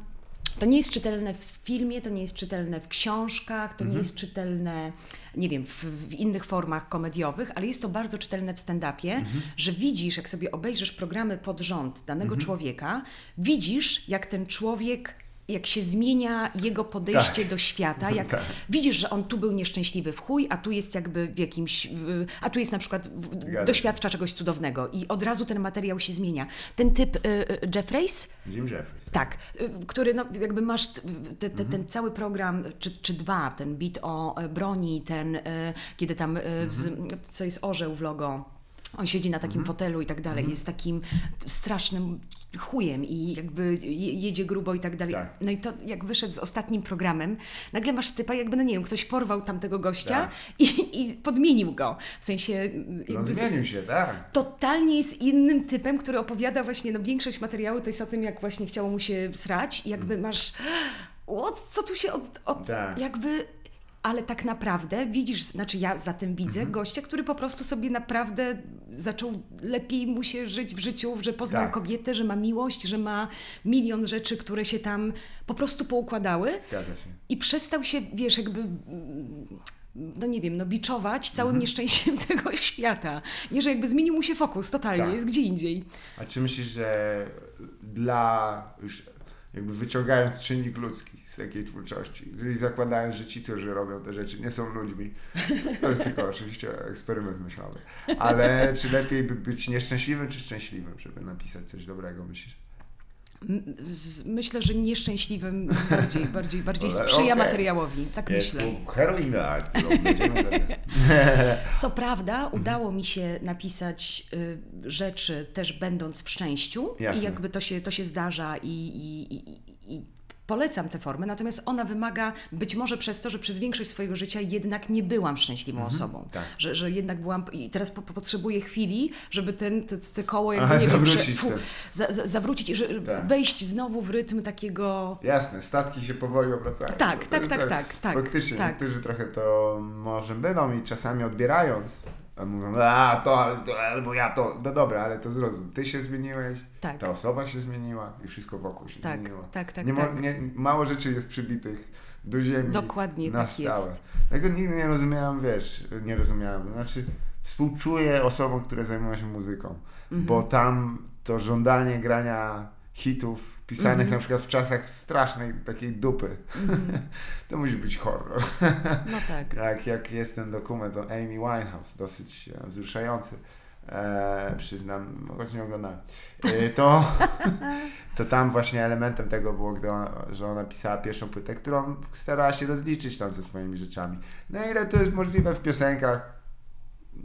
to nie jest czytelne w filmie, to nie jest czytelne w książkach, to mhm. nie jest czytelne, nie wiem, w, w, innych formach komediowych, ale jest to bardzo czytelne w stand-upie, mhm. że widzisz, jak sobie obejrzysz programy pod rząd danego mhm. człowieka, widzisz, jak ten człowiek jak się zmienia jego podejście tak. do świata, jak tak. widzisz, że on tu był nieszczęśliwy w chuj, a tu jest jakby w jakimś, a tu jest na przykład, doświadcza czegoś cudownego i od razu ten materiał się zmienia. Ten typ y, y, Jeffreys? Jim Jeffreys. Tak, y, który no, jakby masz te, te, mhm. ten cały program, czy, czy dwa, ten bit o e, broni, ten, kiedy tam, z, mhm. co jest orzeł w logo, on siedzi na takim mhm. fotelu i tak dalej, mhm. jest takim strasznym chujem i jakby jedzie grubo i tak dalej. Tak. No i to jak wyszedł z ostatnim programem, nagle masz typa, jakby, no nie wiem, ktoś porwał tamtego gościa tak. i, i podmienił go. W sensie... No, zmienił się, tak. Totalnie jest innym typem, który opowiada właśnie, no większość materiału to jest o tym, jak właśnie chciało mu się srać i jakby mm. masz... What? Co tu się od... od tak. Jakby ale tak naprawdę widzisz, znaczy ja za tym widzę mhm. gościa, który po prostu sobie naprawdę zaczął lepiej mu się żyć w życiu, że poznał tak. kobietę, że ma miłość, że ma milion rzeczy, które się tam po prostu poukładały. Zgadza się. I przestał się, wiesz, jakby no nie wiem, no biczować całym mhm. nieszczęściem tego świata. Nie, że jakby zmienił mu się fokus totalnie, tak. jest gdzie indziej. A czy myślisz, że dla już jakby wyciągając czynnik ludzki z takiej twórczości, jeżeli zakładając, że ci, którzy robią te rzeczy, nie są ludźmi, to jest tylko oczywiście eksperyment myślowy, ale czy lepiej by być nieszczęśliwym, czy szczęśliwym, żeby napisać coś dobrego, myślisz? Myślę, że nieszczęśliwym bardziej, bardziej, bardziej sprzyja okay. materiałowi. Tak jest myślę. heroina, którą będziemy Co prawda, udało mi się napisać y, rzeczy też będąc w szczęściu Jasne. i jakby to się, to się zdarza i, i, i, i polecam tę formę, natomiast ona wymaga, być może przez to, że przez większość swojego życia jednak nie byłam szczęśliwą osobą. tak. Że, że jednak byłam i teraz po, po- potrzebuję chwili, żeby ten, te, te koło jakby, Aha, nie wiem, zawrócić fu, ten. za, za, zawrócić i że, Tak. wejść znowu w rytm takiego... Jasne, statki się powoli obracają. Tak, tak, jest tak, tak, tak, Faktycznie, tak. niektórzy trochę to może mylą i czasami odbierając, a mówią, a to, to, albo ja to, no dobra, ale to zrozum, ty się zmieniłeś, Tak. ta osoba się zmieniła i wszystko wokół się Tak, zmieniło. tak, tak, nie, mo- tak. Nie, mało rzeczy jest przybitych do ziemi Dokładnie na tak stałe. jest. Tego nigdy nie rozumiałem, wiesz, nie rozumiałem, znaczy współczuję osobom, które zajmują się muzyką, Mhm. bo tam to żądanie grania hitów pisanych Mhm. na przykład w czasach strasznej takiej dupy, to musi być horror. No tak. Jak, jak jest ten dokument o Amy Winehouse, dosyć e, wzruszający, e, przyznam, choć nie oglądałem, e, to, to tam właśnie elementem tego było, gdy ona, że ona pisała pierwszą płytę, którą starała się rozliczyć tam ze swoimi rzeczami. Na ile to jest możliwe w piosenkach,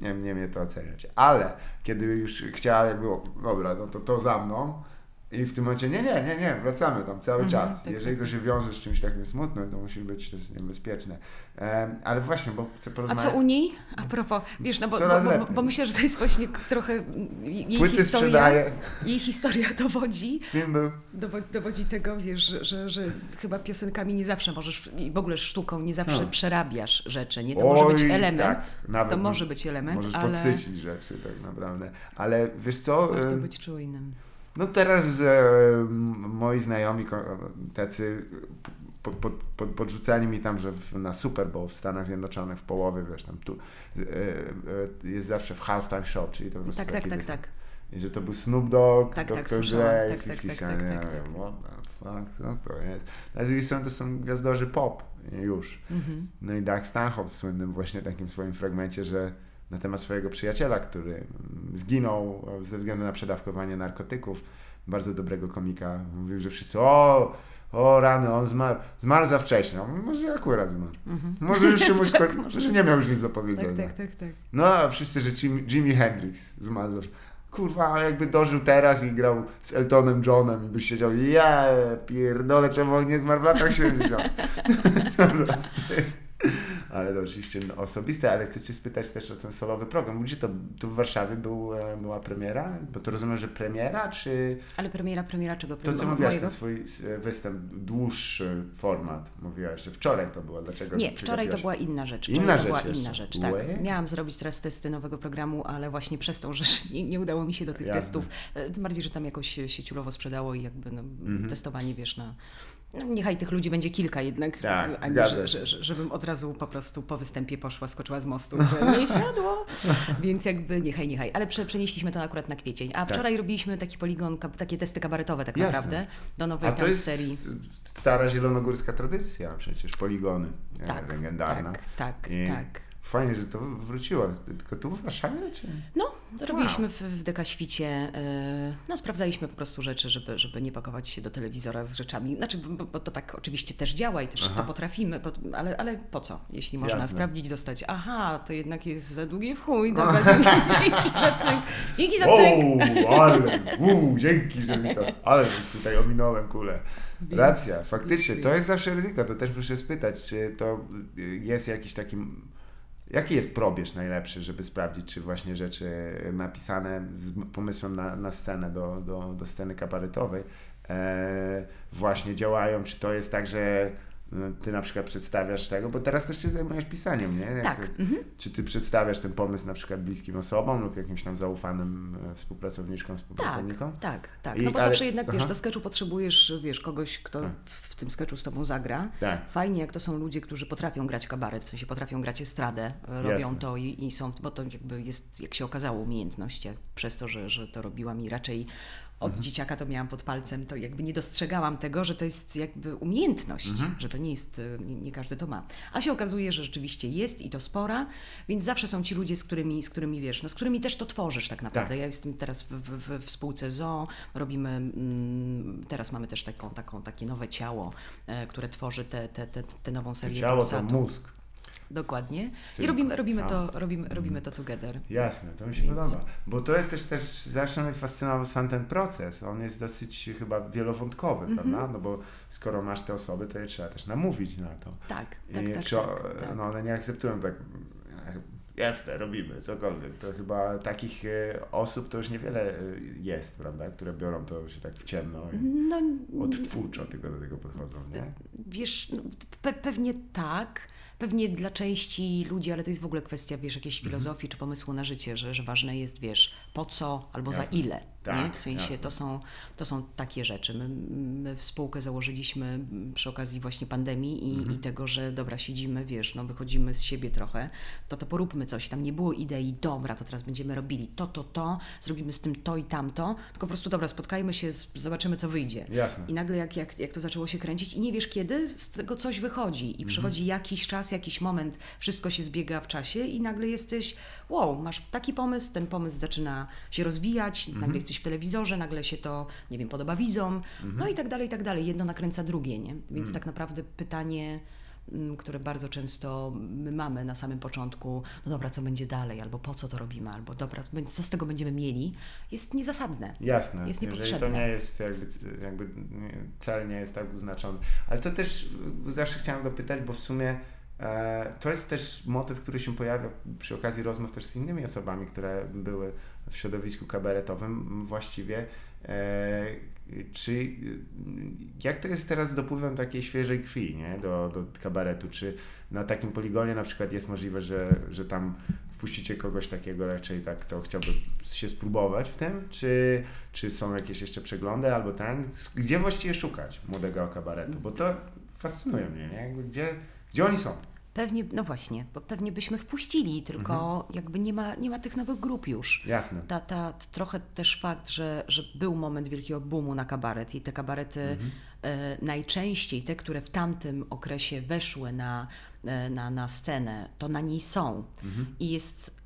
nie, nie mnie to oceniać, ale kiedy już chciała jakby, dobra, no to to za mną, i w tym momencie, nie, nie, nie, nie, wracamy tam cały Mhm, czas. tak, Jeżeli tak. to się wiąże z czymś takim smutnym, to musi być też niebezpieczne. Em, ale właśnie, bo chcę A porozmawiać. co u niej? A propos, wiesz, no bo, bo, bo, bo, myślę, że to jest właśnie trochę jej Płyty historia. sprzedaje, Jej historia dowodzi, film był. dowodzi, dowodzi tego, wiesz, że, że, że chyba piosenkami nie zawsze możesz, i w ogóle sztuką nie zawsze No. przerabiasz rzeczy, nie? To może być Oj, element, tak, nawet to może być element, Możesz ale podsycić rzeczy tak naprawdę. Ale wiesz co, warto em, być czujnym. No teraz e, moi znajomi tacy pod, pod, pod, podrzucali mi tam, że w, na Super Bowl w Stanach Zjednoczonych w połowie, wiesz, tam tu e, e, jest zawsze w halftime show, czyli to po prostu Tak, tak, tak, tak. I że to był Snoop Dogg, Tak, tak, Dr. słyszałam. Dre, Tak, tak, 50 tak, Cent, tak, tak, wiem, tak. what the fuck, co to jest? A z drugiej strony to są gwiazdorzy pop już. Mhm. No i Doug Stanhope w słynnym właśnie takim swoim fragmencie, że na temat swojego przyjaciela, który mm, zginął ze względu na przedawkowanie narkotyków, bardzo dobrego komika, mówił, że wszyscy o, o rany, on zmarł, zmarł za wcześnie. Może akurat zmarł. Może już się mu sko- Tak, może. że nie miał już nic do powiedzenia. Tak, tak, tak, tak. No a wszyscy, że Jim, Jimi Hendrix zmarł. za- Kurwa, jakby dożył teraz i grał z Eltonem Johnem i byś siedział, ja pierdolę, czemu on nie zmarł w latach 70. Co za wstyd. Ale to oczywiście osobiste, ale chcę Cię spytać też o ten solowy program. Gdzie to, tu w Warszawie był, e, była premiera? Bo to rozumiem, że premiera, czy Ale premiera, premiera czego? to, co mówiłaś, ten swój e, występ, dłuższy format, mówiłaś, że wczoraj to było, dlaczego Nie, wczoraj to była inna rzecz. Inna Wczoraj to rzecz była jeszcze. inna rzecz, tak. Łe. Miałam zrobić teraz testy nowego programu, ale właśnie przez to, że nie, nie udało mi się do tych Jasne. testów, e, tym bardziej, że tam jakoś sieciulowo sprzedało i jakby no, Mhm. testowanie, wiesz, na... No, niechaj tych ludzi będzie kilka jednak, Tak, a nie, zgadza że, że, że, żebym od razu po prostu po występie poszła, skoczyła z mostu, że nie siadło, więc jakby niechaj, niechaj. Ale prze, przenieśliśmy to akurat na kwiecień. A wczoraj robiliśmy taki poligon, takie testy kabaretowe tak Tak. Jasne. naprawdę, do nowej A to jest serii. stara zielonogórska tradycja, przecież poligony e, Tak, legendarna. tak, tak, I tak. Fajnie, że to wróciło. Tylko tu w Warszawie? Czy? No, robiliśmy w, w Dekaświcie, e, no sprawdzaliśmy po prostu rzeczy, żeby, żeby nie pakować się do telewizora z rzeczami. Znaczy, bo, bo to tak oczywiście też działa i też Aha. to potrafimy, po, ale, ale po co? Jeśli można Jasne. sprawdzić, dostać, aha, to jednak jest za długie w chuj, dobra, dzięki, za cynk, dzięki za cynk. O, ale, uu, dzięki, że mi to, ale tutaj ominąłem kulę. Racja, faktycznie, to jest zawsze ryzyko, to też muszę spytać, czy to jest jakiś taki, jaki jest probierz najlepszy, żeby sprawdzić, czy właśnie rzeczy napisane z pomysłem na, na scenę, do, do, do sceny kabaretowej e, właśnie działają, czy to jest tak, że ty na przykład przedstawiasz tego, bo teraz też się zajmujesz pisaniem, nie? Jak Tak, se- mhm. Czy ty przedstawiasz ten pomysł na przykład bliskim osobom lub jakimś tam zaufanym e, współpracowniczkom, współpracownikom? Tak, tak, tak. I- No bo ale- zawsze jednak, wiesz, aha. do sketchu potrzebujesz, wiesz, kogoś, kto Tak. w, w tym sketchu z tobą zagra. Tak. Fajnie, jak to są ludzie, którzy potrafią grać kabaret, w sensie potrafią grać estradę, e, robią Jasne. to i, i są, bo to jakby jest, jak się okazało, umiejętność. Jak przez to, że, że to robiłam i raczej od Mhm. dzieciaka to miałam pod palcem, to jakby nie dostrzegałam tego, że to jest jakby umiejętność, Mhm. że to nie jest, e, nie, nie każdy to ma. A się okazuje, że rzeczywiście jest i to spora, więc zawsze są ci ludzie, z którymi, z którymi wiesz, no z którymi też to tworzysz tak naprawdę. Tak. Ja jestem teraz w, w, w, spółce ZOO, robimy, mm, teraz mamy też taką, taką, takie nowe ciało, e, które tworzy tę te, te, te, te nową To serię ciało to mózg. Dokładnie. I Synku, robimy, robimy, sam. to, robimy, robimy to together. Jasne, to mi się Więc- podoba. Bo to jest też, też zawsze mnie fascynował sam ten proces. On jest dosyć chyba wielowątkowy, Mhm. prawda? No bo skoro masz te osoby, to je trzeba też namówić na to. Tak, tak, I tak. czy, tak, tak. No one nie akceptują tak, jasne, robimy, cokolwiek. To chyba takich e, osób to już niewiele e, jest, prawda? Które biorą to się tak w ciemno i No, odtwórczo tylko do tego podchodzą, nie? Wiesz, no, pe pewnie tak. Pewnie dla części ludzi, ale to jest w ogóle kwestia, wiesz, jakiejś Mhm. filozofii czy pomysłu na życie, że, że ważne jest, wiesz, po co albo Jasne. za ile. Nie? Tak, W sensie jasne. to są, to są takie rzeczy. My, my spółkę założyliśmy przy okazji właśnie pandemii i, Mhm. i tego, że dobra, siedzimy, wiesz, no wychodzimy z siebie trochę, to to poróbmy coś. Tam nie było idei, dobra, to teraz będziemy robili to, to, to, zrobimy z tym to i tamto, tylko po prostu dobra, spotkajmy się, zobaczymy co wyjdzie. Jasne. I nagle jak, jak, jak to zaczęło się kręcić i nie wiesz kiedy, z tego coś wychodzi Mhm. i przychodzi jakiś czas, jakiś moment, wszystko się zbiega w czasie i nagle jesteś, wow, masz taki pomysł, ten pomysł zaczyna się rozwijać, Mhm. nagle jesteś w telewizorze, nagle się to, nie wiem, podoba widzom, Mhm. no i tak dalej, i tak dalej. Jedno nakręca drugie, nie? Więc tak naprawdę pytanie mm, które bardzo często my mamy na samym początku, no dobra, co będzie dalej, albo po co to robimy, albo dobra, co z tego będziemy mieli, jest niezasadne. Jasne, Jest jeżeli to niepotrzebne. nie jest jakby, jakby cel nie jest tak uznaczony. Ale to też zawsze chciałem dopytać, bo w sumie to jest też motyw, który się pojawia przy okazji rozmów też z innymi osobami, które były w środowisku kabaretowym właściwie. E, czy jak to jest teraz z dopływem takiej świeżej krwi nie? Do, do kabaretu? Czy na takim poligonie na przykład jest możliwe, że, że tam wpuścicie kogoś takiego raczej tak, kto chciałby się spróbować w tym? Czy, czy są jakieś jeszcze przeglądy albo ten? Gdzie właściwie szukać młodego kabaretu? Bo to fascynuje mnie, nie? Gdzie, gdzie oni są? Pewnie, no właśnie, bo pewnie byśmy wpuścili, tylko Mhm. jakby nie ma, nie ma tych nowych grup już. Jasne. Ta, ta, trochę też fakt, że, że był moment wielkiego boomu na kabaret i te kabarety Mhm. e, najczęściej, te, które w tamtym okresie weszły na, e, na, na scenę, to na niej są. Mhm. I jest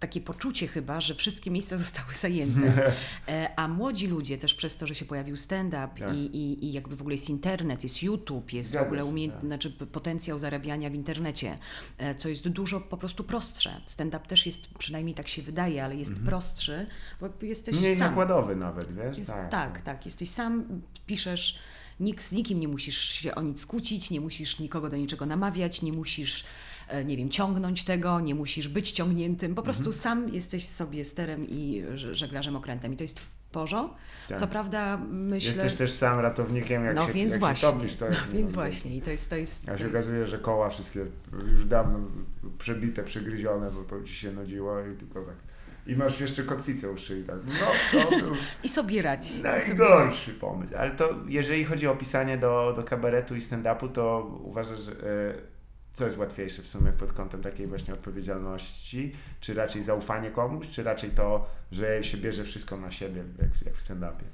takie poczucie chyba, że wszystkie miejsca zostały zajęte. E, A młodzi ludzie też przez to, że się pojawił stand-up Tak. i, i, i jakby w ogóle jest internet, jest YouTube, jest Zgadza w ogóle umie... tak. znaczy potencjał zarabiania w internecie, e, co jest dużo po prostu prostsze. Stand-up też jest, przynajmniej tak się wydaje, ale jest prostszy, bo jesteś Mhm. Mniej sam. nakładowy nawet, wiesz? Jest, tak, tak, tak, Jesteś sam, piszesz, nikt, z nikim nie musisz się o nic kłócić, nie musisz nikogo do niczego namawiać, nie musisz, nie wiem, ciągnąć tego, nie musisz być ciągniętym. Po prostu Mhm. sam jesteś sobie sterem i żeglarzem okrętem. I to jest w porządku. Tak. Co prawda myślę... Jesteś też sam ratownikiem, jak no się, więc jak właśnie. się topisz. To no więc wiem, właśnie. I to jest... To jest, A się jest... okazuje, że koła wszystkie już dawno przebite, przegryzione, bo ci się nudziło i tylko tak. I masz jeszcze kotwicę u szyi, tak. No, to był I sobie radź. I sobie... najgorszy pomysł. Ale to, jeżeli chodzi o pisanie do, do kabaretu i stand-upu, to uważasz, że e, co jest łatwiejsze w sumie pod kątem takiej właśnie odpowiedzialności? Czy raczej zaufanie komuś, czy raczej to, że się bierze wszystko na siebie, jak, jak w stand-upie?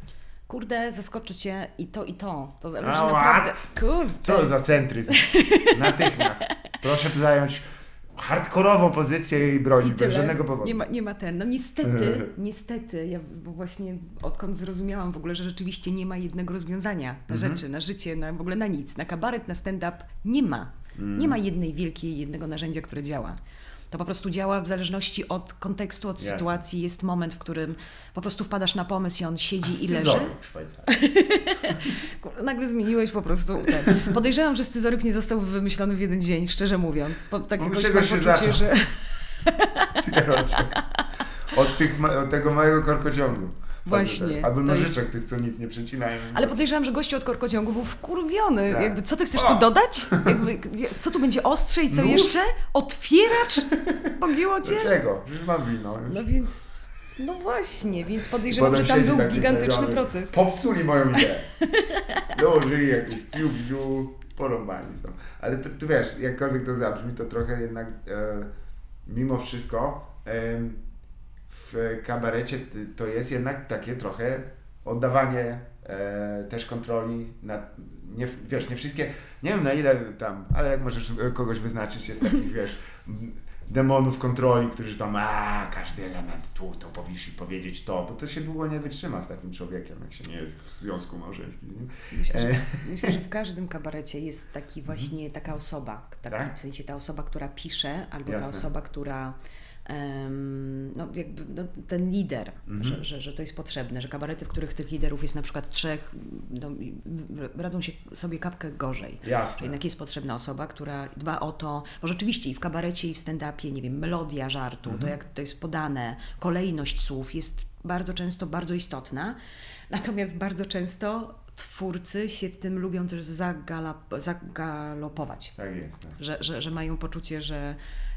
Kurde, zaskoczy cię i to, i to. To zależy A, naprawdę... what? Kurde. Co za centryzm? Natychmiast. Proszę zająć hardkorową pozycję i bronić bez tyle. żadnego powodu. Nie ma, nie ma ten. No niestety, niestety, ja właśnie odkąd zrozumiałam w ogóle, że rzeczywiście nie ma jednego rozwiązania na Mhm. rzeczy, na życie, na, w ogóle na nic. Na kabaret, na stand-up nie ma. Nie ma jednej wielkiej, jednego narzędzia, które działa. To po prostu działa w zależności od kontekstu, od Jasne. sytuacji. Jest moment, w którym po prostu wpadasz na pomysł i on siedzi i leży. Nagle zmieniłeś po prostu ten. Podejrzewam, że scyzoryk nie został wymyślony w jeden dzień, szczerze mówiąc. Po, tak Od jakoś mam się poczucie, zaczął. że... Od tych, od tego małego korkociągu. Właśnie, Albo nożyczek tych, co nic nie przecinają. Ale podejrzewam, że gościu od korkociągu był wkurwiony. Tak. Jakby, co ty chcesz O! tu dodać? Jakby, co tu będzie ostrze i co Nóż? jeszcze? Otwieracz? Pogięło cię? Dlaczego? Już mam wino. Już. No więc... No właśnie, więc podejrzewam, Potem że tam był gigantyczny proces. Popsuli moją ideę. Dołożyli jakiś fiu, porąbani są. Ale to wiesz, jakkolwiek to zabrzmi, to trochę jednak e, mimo wszystko e, w kabarecie t- to jest jednak takie trochę oddawanie e, też kontroli nad, nie, wiesz, nie wszystkie, nie wiem na ile tam, ale jak możesz kogoś wyznaczyć, jest takich, wiesz, demonów kontroli, którzy tam, a każdy element tu, to powinniś powiedzieć to, bo to się długo nie wytrzyma z takim człowiekiem, jak się nie jest w związku małżeńskim. Myślę, że, E. myślę, że w każdym kabarecie jest taki właśnie taka osoba, taki, Tak? w sensie ta osoba, która pisze, albo Jasne. ta osoba, która no, jakby, no, ten lider, Mhm. że, że, że to jest potrzebne, że kabarety, w których tych liderów jest na przykład trzech, no, radzą się sobie kapkę gorzej. Jasne. Jednak jest potrzebna osoba, która dba o to, bo rzeczywiście i w kabarecie, i w stand-upie, nie wiem, melodia żartu, Mhm. to jak to jest podane, kolejność słów jest bardzo często bardzo istotna. Natomiast bardzo często twórcy się w tym lubią też zagalop- zagalopować. Tak jest. Tak. Że, że, że mają poczucie, że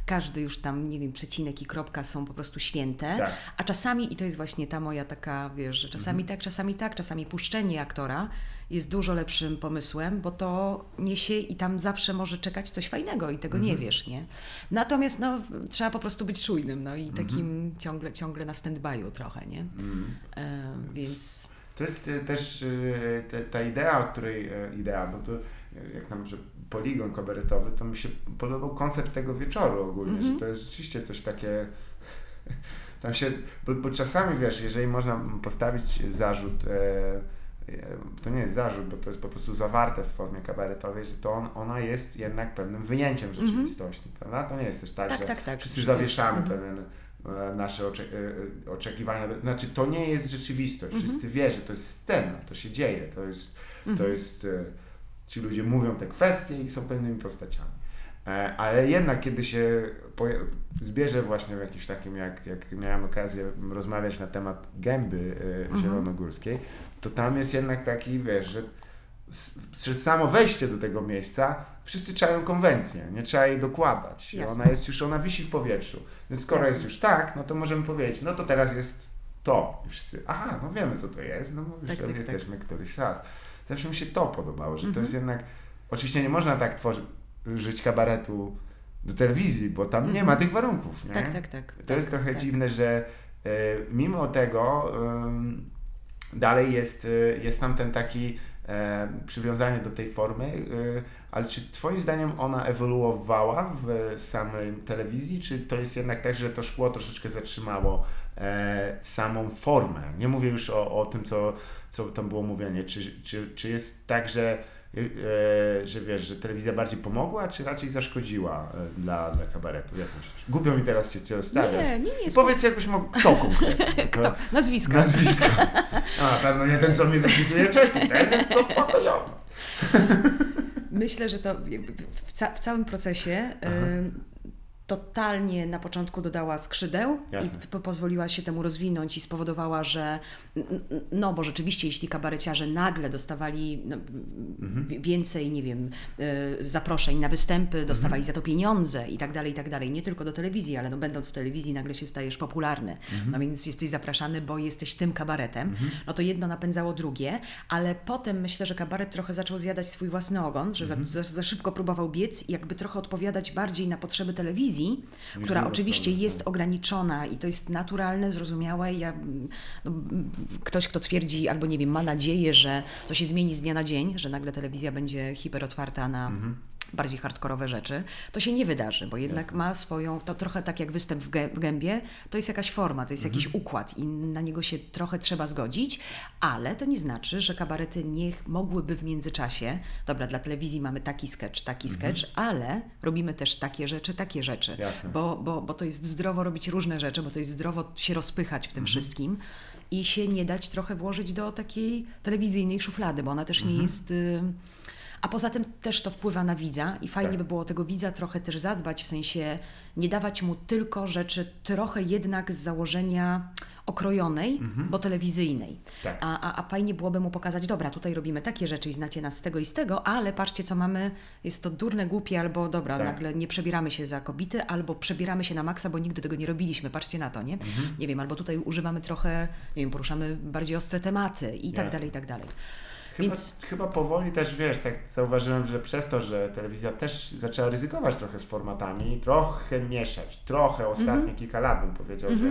każdy już tam, nie wiem, przecinek i kropka są po prostu święte. Tak. A czasami, i to jest właśnie ta moja taka, wiesz, że czasami tak, czasami tak, czasami puszczenie aktora jest dużo lepszym pomysłem, bo to niesie i tam zawsze może czekać coś fajnego i tego nie wiesz, nie? Natomiast no, trzeba po prostu być czujnym, no i takim ciągle, ciągle na stand-by'u trochę, nie? Em, więc To jest e, też e, ta idea, o której e, idea, bo to e, jak nam, poligon kabaretowy, to mi się podobał koncept tego wieczoru ogólnie, że to jest rzeczywiście coś takie. Tam się, bo, bo czasami wiesz, jeżeli można postawić zarzut, e, e, to nie jest zarzut, bo to jest po prostu zawarte w formie kabaretowej, że to on, ona jest jednak pewnym wyjęciem rzeczywistości, prawda? To nie jest też tak, Tak, że tak, tak. wszyscy zawieszamy mhm. pewien e, nasze e, oczekiwania. Znaczy, to nie jest rzeczywistość. Wszyscy wie, że to jest scena, to się dzieje, to jest, to jest ci ludzie mówią te kwestie i są pewnymi postaciami. E, Ale jednak, kiedy się zbierze właśnie w jakimś takim, jak, jak miałem okazję rozmawiać na temat gęby e, zielonogórskiej, to tam jest jednak taki, wiesz, że przez samo wejście do tego miejsca wszyscy czają konwencję, nie trzeba jej dokładać. Jasne. Ona jest już, ona wisi w powietrzu. Więc skoro Jasne. jest już tak, no to możemy powiedzieć, no to teraz jest to. I wszyscy, aha, no wiemy co to jest, no bo już Tak, tam tak, tak. jesteśmy któryś raz. Zawsze mi się to podobało, że to Mhm. jest jednak, oczywiście nie można tak tworzyć, kabaretu do telewizji, bo tam nie ma tych warunków, nie? Mhm. tak, tak, tak. To tak, jest trochę tak. dziwne, że e, mimo tego em, dalej jest, e, jest tam ten taki przywiązanie do tej formy, e, ale czy twoim zdaniem ona ewoluowała w samej telewizji, czy to jest jednak tak, że to szkło troszeczkę zatrzymało e, samą formę? Nie mówię już o, o tym, co, co tam było mówienie. Czy, czy, czy jest tak, że e, że wiesz, że telewizja bardziej pomogła, czy raczej zaszkodziła e, dla, dla kabaretu? Jak myślisz? Głupio mi teraz cię, ostatwiać. Nie, nie, nie. Powiedz jakbyś mógł, kto konkretnie? Kto? Nazwisko. Nazwisko. A, pewno nie ten, co mi wypisuje czeki. Ten jest co. Myślę, że to w, ca- w całym procesie totalnie na początku dodała skrzydeł Jasne. i po- pozwoliła się temu rozwinąć i spowodowała, że no bo rzeczywiście jeśli kabareciarze nagle dostawali no, Mhm. więcej, nie wiem, y, zaproszeń na występy, dostawali za to pieniądze i tak dalej, i tak dalej, nie tylko do telewizji, ale no będąc w telewizji nagle się stajesz popularny, Mhm. no więc jesteś zapraszany, bo jesteś tym kabaretem, no to jedno napędzało drugie, ale potem myślę, że kabaret trochę zaczął zjadać swój własny ogon, że Mhm. za, za, za szybko próbował biec i jakby trochę odpowiadać bardziej na potrzeby telewizji, która drugą oczywiście jest tak. ograniczona i to jest naturalne, zrozumiałe. Ja, no, ktoś, kto twierdzi albo nie wiem, ma nadzieję, że to się zmieni z dnia na dzień, że nagle telewizja będzie hiperotwarta na Mhm. Bardziej hardkorowe rzeczy, to się nie wydarzy, bo jednak Jasne. ma swoją, to trochę tak jak występ w, gę- w gębie, to jest jakaś forma, to jest Mhm. jakiś układ i na niego się trochę trzeba zgodzić, ale to nie znaczy, że kabarety nie mogłyby w międzyczasie, dobra, dla telewizji mamy taki sketch, taki Mhm. sketch, ale robimy też takie rzeczy, takie rzeczy, Jasne. bo, bo, bo to jest zdrowo robić różne rzeczy, bo to jest zdrowo się rozpychać w tym wszystkim i się nie dać trochę włożyć do takiej telewizyjnej szuflady, bo ona też nie jest... Y, a poza tym też to wpływa na widza i fajnie Tak. by było tego widza trochę też zadbać, w sensie nie dawać mu tylko rzeczy trochę jednak z założenia okrojonej, bo telewizyjnej. Tak. A, a, a fajnie byłoby mu pokazać, dobra, tutaj robimy takie rzeczy i znacie nas z tego i z tego, ale patrzcie co mamy, jest to durne, głupie, albo dobra, Tak. nagle nie przebieramy się za kobiety, albo przebieramy się na maksa, bo nigdy tego nie robiliśmy, patrzcie na to, nie? Mhm. Nie wiem, albo tutaj używamy trochę, nie wiem, poruszamy bardziej ostre tematy i tak Jasne. dalej, i tak dalej. Chyba, Więc chyba powoli też, wiesz, tak zauważyłem, że przez to, że telewizja też zaczęła ryzykować trochę z formatami, trochę mieszać, trochę ostatnie Mhm. kilka lat bym powiedział, że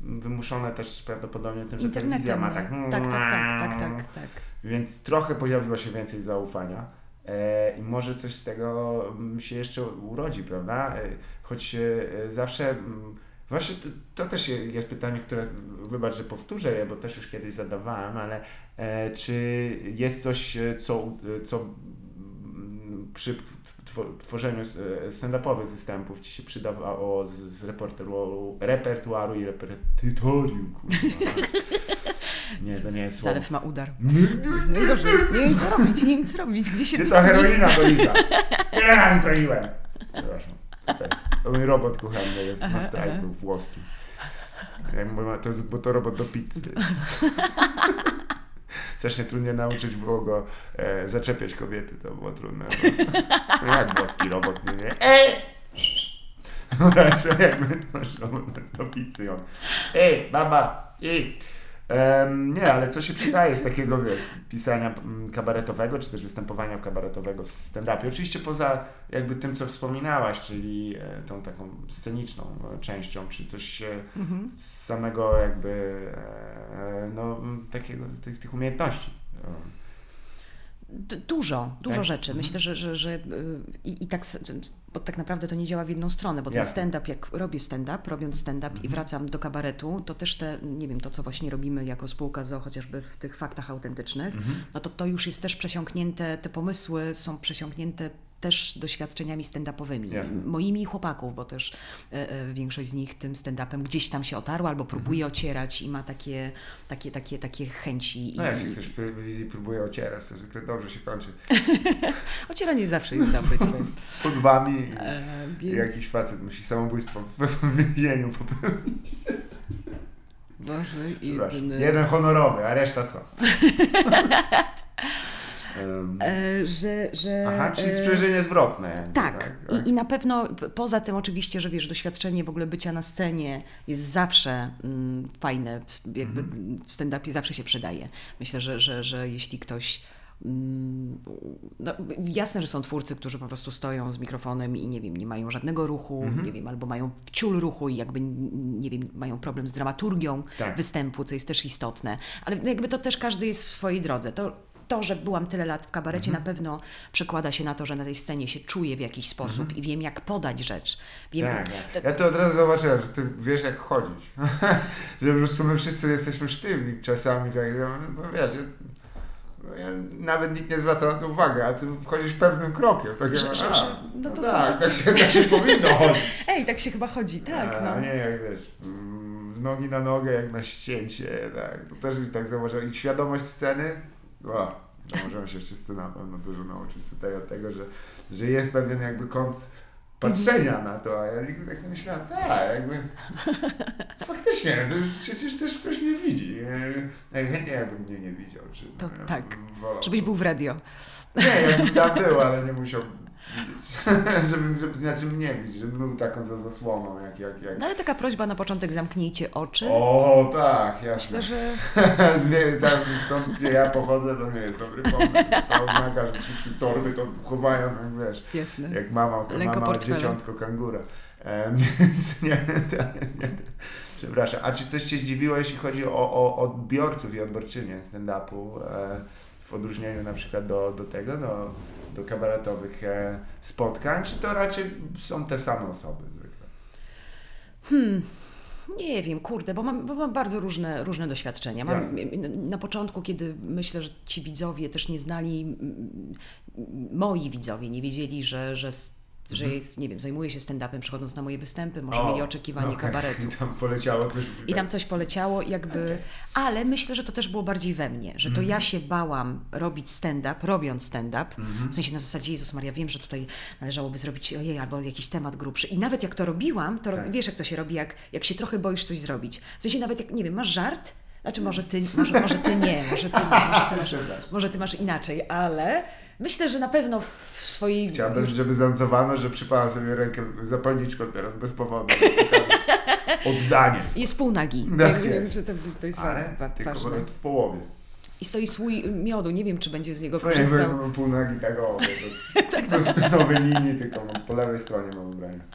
wymuszone też prawdopodobnie tym, że telewizja ma tak... tak, tak, tak, tak, tak, tak. Więc trochę pojawiło się więcej zaufania. e, i może coś z tego mm, się jeszcze urodzi, prawda? E, choć e, zawsze, mm, właśnie to, to też jest pytanie, które, wybacz, że powtórzę je, bo też już kiedyś zadawałem, ale e, czy jest coś, e, co, e, co mm, przy tw- tworzeniu e, stand-upowych występów ci się przydawało z, z repertuaru, repertuaru i repertorium, kurwa. Nie, to nie jest słowo. Zalew ma udar. Jest najgorzej. Nie wiem co robić, nie wiem co robić, gdzie się Gdzie ta heroina bolita? Ile razy broniłem? Przepraszam. Tutaj. Mój robot kuchenny jest na strajku włoskim. Ja mówię, to jest, bo to robot do pizzy. Strasznie trudnie nauczyć było go e, zaczepiać kobiety, to było trudne. No, no jak włoski robot, nie wie? Ej! Sobie, jakby masz robot do pizzy on Ej, baba, ej! Em, nie, ale co się przydaje z takiego wiesz, pisania mm, kabaretowego, czy też występowania kabaretowego w stand-upie? Oczywiście poza jakby tym, co wspominałaś, czyli e, tą taką sceniczną e, częścią, czy coś Mhm. z samego jakby e, no, takiego, tych, tych umiejętności. Dużo, dużo Tak? rzeczy. Mhm. Myślę, że, że, że y, i, i tak, bo tak naprawdę to nie działa w jedną stronę, bo ten stand-up, jak robię stand-up, robiąc stand-up i wracam do kabaretu, to też te, nie wiem, to co właśnie robimy jako spółka ZO, chociażby w tych faktach autentycznych, no to to już jest też przesiąknięte, te pomysły są przesiąknięte też doświadczeniami stand-upowymi. Jasne. Moimi i chłopaków, bo też e, e, większość z nich tym stand-upem gdzieś tam się otarła albo próbuje ocierać i ma takie, takie, takie, takie chęci. No i, jak się i- ktoś w telewizji próbuje ocierać, to zwykle dobrze się kończy. Ocieranie zawsze jest dobre. Pozwami E, i więc- jakiś facet musi samobójstwo w, w więzieniu popełnić. Boże, jedyny. Jeden honorowy, a reszta co? E, że, że, Aha, czyli e, sprzężenie zwrotne. jakby, Tak. I, I na pewno poza tym oczywiście, że wiesz, doświadczenie w ogóle bycia na scenie jest zawsze mm, fajne, w- jakby Mhm. w stand-upie zawsze się przydaje. Myślę, że, że, że jeśli ktoś mm, no, jasne, że są twórcy, którzy po prostu stoją z mikrofonem i nie wiem, nie mają żadnego ruchu, Mhm. nie wiem, albo mają ciul ruchu i jakby, nie wiem, mają problem z dramaturgią Tak. występu, co jest też istotne. Ale jakby to też każdy jest w swojej drodze. To, to, że byłam tyle lat w kabarecie, Mhm. na pewno przekłada się na to, że na tej scenie się czuję w jakiś sposób i wiem, jak podać rzecz. Wiem, Mhm. Tak, ja to od razu zobaczyłem, że ty wiesz jak chodzić. że po prostu my wszyscy jesteśmy sztywni czasami, tak, no wiesz, ja, ja, nawet nikt nie zwraca na to uwagi, a ty wchodzisz pewnym krokiem. Tak, Że- że- że- no to są tak, takie- tak się, tak się powinno chodzić. Ej, tak się chyba chodzi, tak. a, No. nie jak wiesz, mm, z nogi na nogę jak na ścięcie, tak, to też mi tak zauważyłem. I świadomość sceny, o, to możemy się wszyscy na pewno dużo nauczyć tutaj od tego, że, że jest pewien jakby kąt patrzenia na to, a ja nigdy tak nie myślałem, tak, jakby faktycznie, to jest, przecież też ktoś mnie widzi. Ja chętnie jakbym mnie nie widział, czy To ja tak, wolał. Żebyś był w radio. Nie, jakbym tam był, ale nie musiał. Żeby, żeby, znaczy mnie widzieć, żeby był taką za zasłoną, jak, jak, jak... No ale taka prośba na początek, zamknijcie oczy. O, tak, jasne. Myślę, że Zmie- tam, stąd, gdzie ja pochodzę, to nie jest dobry pomysł. To oznacza, że wszyscy torby to chowają, jak wiesz, jasne. jak mama, Lęko mama dzieciątko kangura. E, więc nie, nie, przepraszam. A czy coś Cię zdziwiło, jeśli chodzi o, o odbiorców i odbiorczynię stand-upu, e, w odróżnieniu na przykład do, do tego, do, do kabaretowych e, spotkań, czy to raczej są te same osoby zwykle? Hmm. Nie wiem, kurde, bo mam, bo mam bardzo różne, różne doświadczenia. Mam, na początku, kiedy myślę, że ci widzowie też nie znali, moi widzowie nie wiedzieli, że, że, że nie wiem, zajmuję się stand-upem, przychodząc na moje występy, może Mhm. O, mieli oczekiwanie okej. kabaretu. I tam poleciało coś. I tam coś poleciało, jakby. Ale myślę, że to też było bardziej we mnie, że to ja się bałam robić stand-up, robiąc stand-up. W sensie na zasadzie, Jezus Maria, wiem, że tutaj należałoby zrobić ojej, albo jakiś temat grubszy. I nawet jak to robiłam, to Tak. wiesz, jak to się robi, jak, jak się trochę boisz coś zrobić. W sensie nawet jak, nie wiem, masz żart, znaczy może ty, może, może ty nie, może ty nie, może ty, masz, może ty masz inaczej, ale myślę, że na pewno w swojej. Chciałbym, żeby zanotowano, że przypałam sobie rękę zapalniczką teraz bez powodu. Oddanie. Jest półnagi. Tak Ja wiem, jest. że to, to jest Ale wa- tylko ważne. nawet w połowie. I stoi słój miodu, nie wiem, czy będzie z niego korzystał. byłem pół nagi tak o, Tak, nowej linii, tylko mam- po lewej stronie mam ubranie.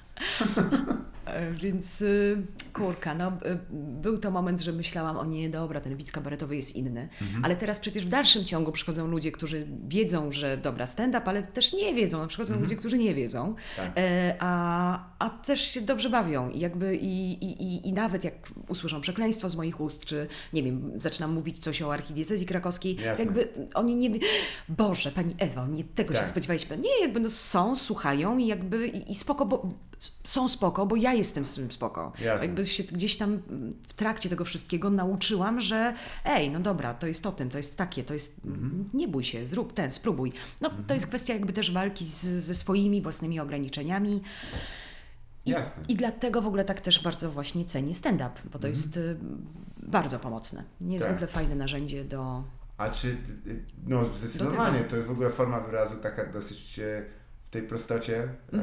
E, Więc y, Kurka, no y, był to moment, że myślałam, o nie, dobra, ten widz kabaretowy jest inny. Ale teraz przecież w dalszym ciągu przychodzą ludzie, którzy wiedzą, że dobra, stand-up, ale też nie wiedzą. Na przykład są ludzie, którzy nie wiedzą, Tak. e, a, a też się dobrze bawią. I jakby i, i, i, nawet jak usłyszą przekleństwo z moich ust, czy nie wiem, zaczynam mówić coś o archidiecezji krakowskiej, Jasne. jakby oni nie... Boże, Pani Ewo, nie tego się Tak. spodziewaliśmy. Nie, jakby no są, słuchają i jakby i, i spoko, bo są spoko, bo ja jestem z tym spoko. Jasne. Jakby się gdzieś tam w trakcie tego wszystkiego nauczyłam, że ej, no dobra, to jest o tym, to jest takie, to jest, Mhm. nie bój się, zrób ten, spróbuj. No to jest kwestia jakby też walki z, ze swoimi własnymi ograniczeniami. I, Jasne. I dlatego w ogóle tak też bardzo właśnie cenię stand-up, bo Mhm. to jest y, bardzo pomocne. Niezwykle fajne narzędzie do... A czy, y, no zdecydowanie, to jest w ogóle forma wyrazu taka dosyć e, w tej prostocie e, u-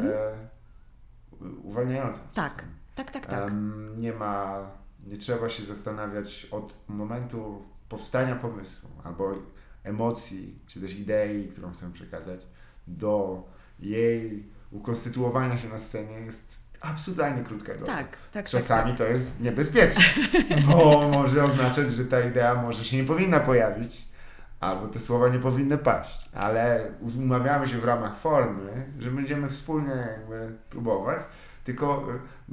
uwalniająca. Tak, czasem. tak, tak, tak. Em, nie ma, nie trzeba się zastanawiać od momentu powstania pomysłu albo emocji, czy też idei, którą chcę przekazać, do jej ukonstytuowania się na scenie jest absurdalnie krótka droga. tak, tak, tak. Czasami to jest niebezpieczne, bo może oznaczać, że ta idea może się nie powinna pojawić, albo te słowa nie powinny paść. Ale umawiamy się w ramach formy, że będziemy wspólnie jakby próbować. Tylko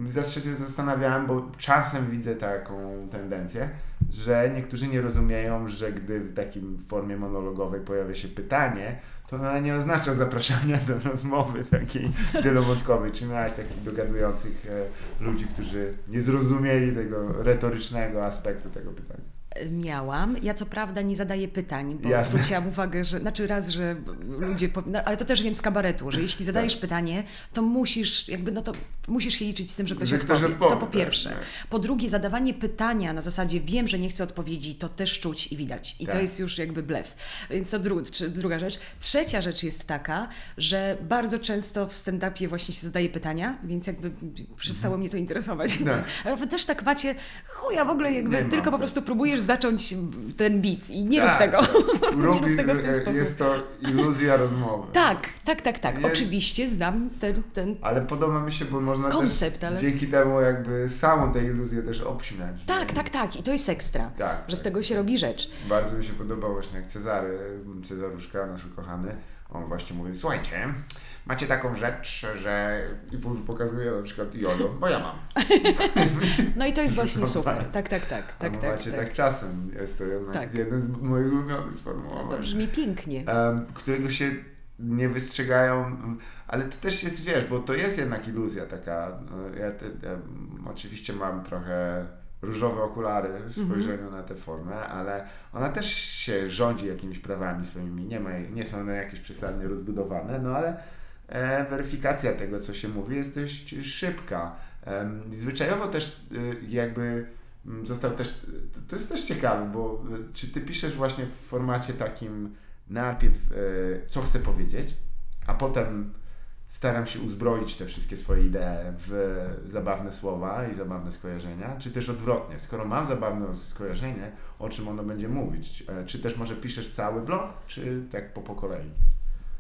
y, zawsze się zastanawiałem, bo czasem widzę taką tendencję, że niektórzy nie rozumieją, że gdy w takim formie monologowej pojawia się pytanie, to ona nie oznacza zapraszania do rozmowy takiej wielowątkowej. Czy miałeś takich dogadujących e, ludzi, którzy nie zrozumieli tego retorycznego aspektu tego pytania? Miałam. Ja co prawda nie zadaję pytań, bo Jasne. zwróciłam uwagę, że znaczy raz, że ludzie, no, ale to też wiem z kabaretu, że jeśli zadajesz Tak. pytanie, to musisz jakby, no to musisz się liczyć z tym, że ktoś Że odpowie. ktoś odpowie, To po tak, pierwsze. tak. Po drugie, zadawanie pytania na zasadzie wiem, że nie chcę odpowiedzi, to też czuć i widać. I Tak. to jest już jakby blef. Więc to dru, druga rzecz. Trzecia rzecz jest taka, że bardzo często w stand-upie właśnie się zadaje pytania, więc jakby przestało mnie to interesować. Tak. Ale wy też tak macie, chuja w ogóle jakby, Nie mam tylko po tak. prostu próbujesz zacząć ten beat i nie rób Tak, tego. tak. nie Robi, rób tego w ten sposób. Jest to iluzja rozmowy. Tak, tak, tak, tak. Jest- Oczywiście znam ten, ten Ale podoba mi się, bo można Koncept, też ale- dzięki temu jakby samą tę iluzję też obśmiać. tak, tak, tak. I to jest ekstra. Tak, Że z tak. tego się robi rzecz. Bardzo mi się podobał właśnie jak Cezary, Cezaruszka, nasz ukochany, on właśnie mówił, słuchajcie, macie taką rzecz, że i pokazuje na przykład jodo, bo ja mam. No i to jest właśnie No super. Tak, tak, tak. tak, tak, macie tak. tak czasem, jest to jednak Tak. jeden z moich ulubionych To sformułowań. brzmi pięknie. którego się nie wystrzegają, ale to też jest, wiesz, bo to jest jednak iluzja taka. no, Ja, te, ja oczywiście mam trochę różowe okulary w spojrzeniu na tę formę, ale ona też się rządzi jakimiś prawami swoimi. Nie, ma, nie są one jakieś przesadnie rozbudowane, no ale weryfikacja tego, co się mówi, jest dość szybka. Zwyczajowo też y, jakby mm, został też, to, to jest też ciekawe, bo y, czy ty piszesz właśnie w formacie takim najpierw e, co chcę powiedzieć, a potem staram się uzbroić te wszystkie swoje idee w zabawne słowa i zabawne skojarzenia, czy też odwrotnie, skoro mam zabawne skojarzenie, o czym ono będzie mówić, e, czy też może piszesz cały blok, czy tak po, po kolei?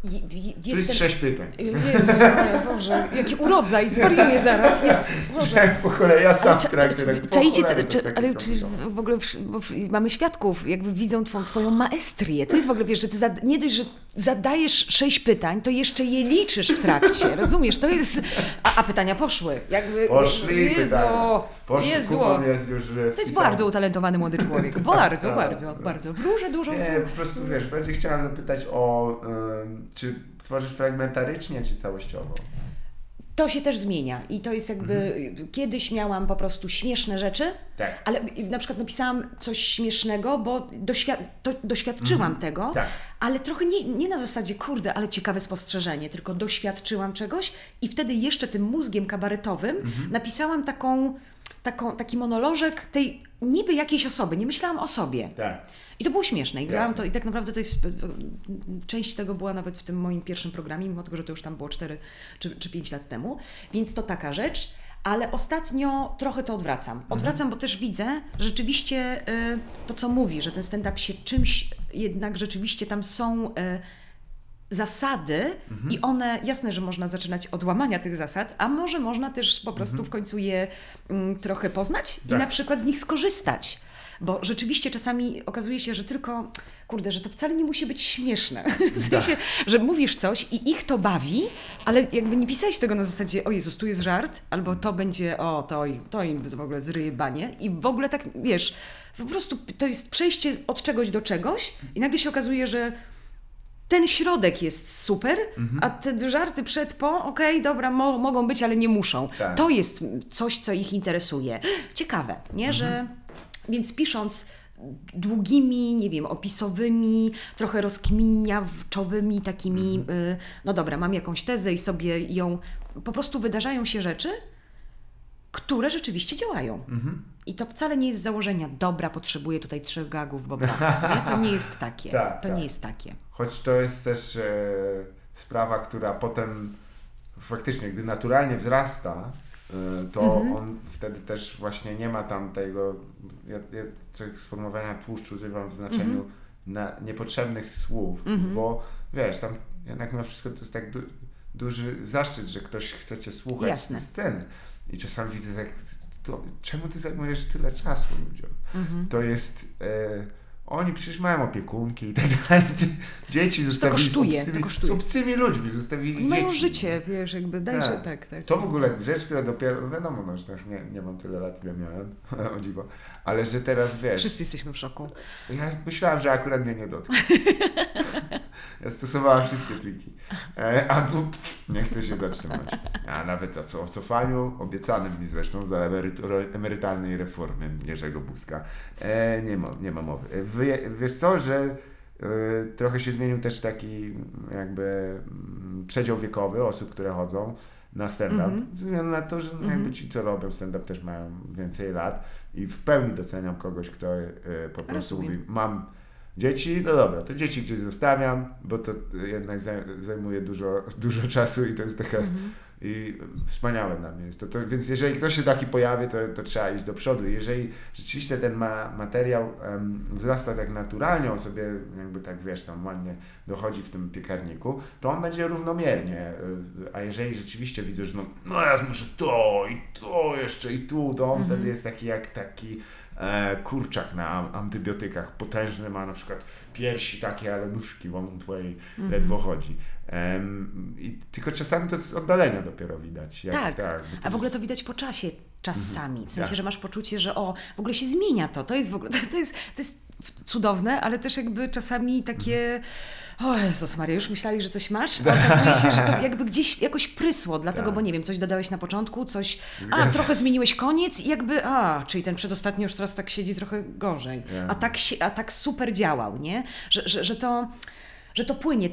Je- je- Tu jest sześć pytań. Jezus Maria, Boże, jaki urodzaj, zwariuję zaraz. Jest, Boże. Po kolei, ja sam w Cza- trakcie tak czajcie, ale czy w ogóle w- mamy świadków, jakby widzą twą, twoją maestrię. To jest w ogóle, wiesz, że ty zad, nie dość, że zadajesz sześć pytań, to jeszcze je liczysz w trakcie, rozumiesz? To jest... A, a pytania poszły. Jakby, Poszli Jezu, pytania. Poszli, Jezu. kupon jest już e, To jest wpisany. bardzo utalentowany młody człowiek. Bardzo, Tak, bardzo, tak. bardzo. Wróżę dużo Nie, po prostu wiesz, bardziej chciałem zapytać o, czy tworzysz fragmentarycznie, czy całościowo? To się też zmienia i to jest jakby... Mhm. Kiedyś miałam po prostu śmieszne rzeczy, Tak. Ale na przykład napisałam coś śmiesznego, bo doświad to, doświadczyłam tego, Tak. ale trochę nie, nie na zasadzie, kurde, ale ciekawe spostrzeżenie, tylko doświadczyłam czegoś i wtedy jeszcze tym mózgiem kabaretowym Mhm. napisałam taką, taką, taki monolożek tej niby jakiejś osoby, nie myślałam o sobie. Tak. I to było śmieszne. I grałam Jasne. to i tak naprawdę to jest. Część tego była nawet w tym moim pierwszym programie, mimo tego, że to już tam było 4 czy, czy 5 lat temu. Więc to taka rzecz. Ale ostatnio trochę to odwracam. Odwracam, bo też widzę rzeczywiście y, to, co mówi, że ten stand-up się czymś jednak rzeczywiście tam są. Y, zasady i one, jasne, że można zaczynać od łamania tych zasad, a może można też po prostu w końcu je mm, trochę poznać i Tak. na przykład z nich skorzystać. Bo rzeczywiście czasami okazuje się, że tylko, kurde, że to wcale nie musi być śmieszne. W sensie, że mówisz coś i ich to bawi, ale jakby nie pisałeś tego na zasadzie, o Jezus, tu jest żart, albo to będzie, o, to, im- to im w ogóle zryje banie. I w ogóle tak, wiesz, po prostu to jest przejście od czegoś do czegoś i nagle się okazuje, że ten środek jest super, Mhm. a te żarty przed, po, okej, dobra, mo mogą być, ale nie muszą. Tak. To jest coś, co ich interesuje. Ciekawe, nie, że... Więc pisząc długimi, nie wiem, opisowymi, trochę rozkminiawczowymi takimi, Mhm. y, no dobra, mam jakąś tezę i sobie ją, po prostu wydarzają się rzeczy, które rzeczywiście działają. Mhm. I to wcale nie jest z założenia, dobra, potrzebuję tutaj trzech gagów, bo brak. To nie jest takie. Tak, to tak. nie jest takie. Choć to jest też e, sprawa, która potem faktycznie, gdy naturalnie wzrasta, to Mhm. on wtedy też właśnie nie ma tam tego, ja, ja sformułowania tłuszczu używam w znaczeniu Mhm. na niepotrzebnych słów, bo wiesz, tam jednak mimo wszystko to jest tak du, duży zaszczyt, że ktoś chce cię słuchać Jasne. sceny. I czasami widzę tak, to, czemu ty zajmujesz tyle czasu ludziom? Mhm. To jest... E, oni przecież mają opiekunki i tak dalej. Dzie- Dzieci zostawili kosztuje, z, to obcymi, kosztuje. z obcymi ludźmi, zostawili mają dzieci. życie, wiesz, jakby daj, Tak. tak, tak. To w ogóle rzecz, która dopiero, no wiadomo, no, że nie, nie mam tyle lat, ile miałem, o dziwo, ale że teraz wiesz, Wszyscy jesteśmy w szoku. ja myślałem, że akurat mnie nie dotknie. Ja stosowałem wszystkie triki. E, a tu nie chcę się zatrzymać. A nawet o, co, o cofaniu, obiecanym mi zresztą za emerytalnej reformy Jerzego Buzka. E, nie, ma, nie ma mowy. E, wiesz co, że trochę się zmienił też taki jakby mm, przedział wiekowy osób, które chodzą na stand-up. Mhm. Ze względu na to, że no, jakby ci, co robią stand-up też mają więcej lat i w pełni doceniam kogoś, kto po prostu Rozumiem. mówi, mam dzieci, no dobra, to dzieci gdzieś zostawiam, bo to jednak zaj- zajmuje dużo, dużo czasu i to jest taka Mhm. i wspaniałe dla mnie jest to, to. Więc jeżeli ktoś się taki pojawi, to, to trzeba iść do przodu. Jeżeli rzeczywiście ten ma, materiał em, wzrasta tak naturalnie, on sobie jakby tak, wiesz, tam ładnie dochodzi w tym piekarniku, to on będzie równomiernie. y, A jeżeli rzeczywiście widzę, że no, no ja muszę to i to jeszcze i tu, to on wtedy jest taki jak taki e, kurczak na antybiotykach. Potężny ma na przykład piersi takie, ale nóżki wątłe i ledwo chodzi. Em, i, tylko czasami to z oddalenia dopiero widać. Jak, Tak. tak A w ogóle to widać po czasie czasami. W sensie, Tak. że masz poczucie, że o, w ogóle się zmienia to. To jest w ogóle, to jest, to jest cudowne, ale też jakby czasami takie. O Jezus Maria, już myśleli, że coś masz, a okazuje się, że to jakby gdzieś jakoś prysło, dlatego, Tak. bo nie wiem, coś dodałeś na początku, coś, a Zgadza trochę zmieniłeś koniec i jakby, a, czyli ten przedostatni już teraz tak siedzi trochę gorzej, Ja. a tak, a tak super działał, nie? Że, że, że to że to płynie.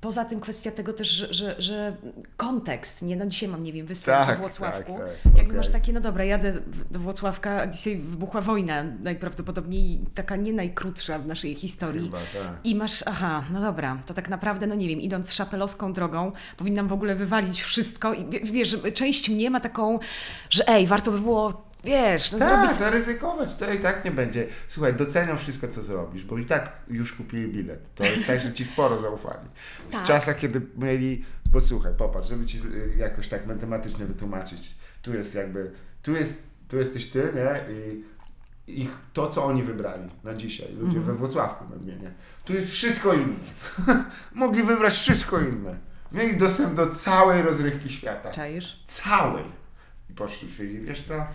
Poza tym kwestia tego też, że, że, że kontekst, nie? No dzisiaj mam, nie wiem, występ Tak, we Włocławku. tak, tak, Jakby okej. masz takie, no dobra, jadę do Włocławka, dzisiaj wybuchła wojna, najprawdopodobniej taka nie najkrótsza w naszej historii. Chyba, tak. I masz, aha, no dobra, to tak naprawdę, no nie wiem, idąc szapelowską drogą, powinnam w ogóle wywalić wszystko i wie- wiesz, część mnie ma taką, że ej, warto by było, wiesz, no Tak, zrobić... zaryzykować, to i tak nie będzie. Słuchaj, doceniam wszystko, co zrobisz, bo i tak już kupili bilet. To jest tak, że ci sporo zaufali. W Tak. czasach, kiedy mieli, posłuchaj, popatrz, żeby ci y, jakoś tak matematycznie wytłumaczyć, tu jest jakby, tu jest, tu jesteś ty, nie? I ich, to, co oni wybrali na dzisiaj, ludzie we Włocławku nadmienię, tu jest wszystko inne. Mogli wybrać wszystko inne. Mieli dostęp do całej rozrywki świata. Czaisz? Całej. I poszli wiesz co?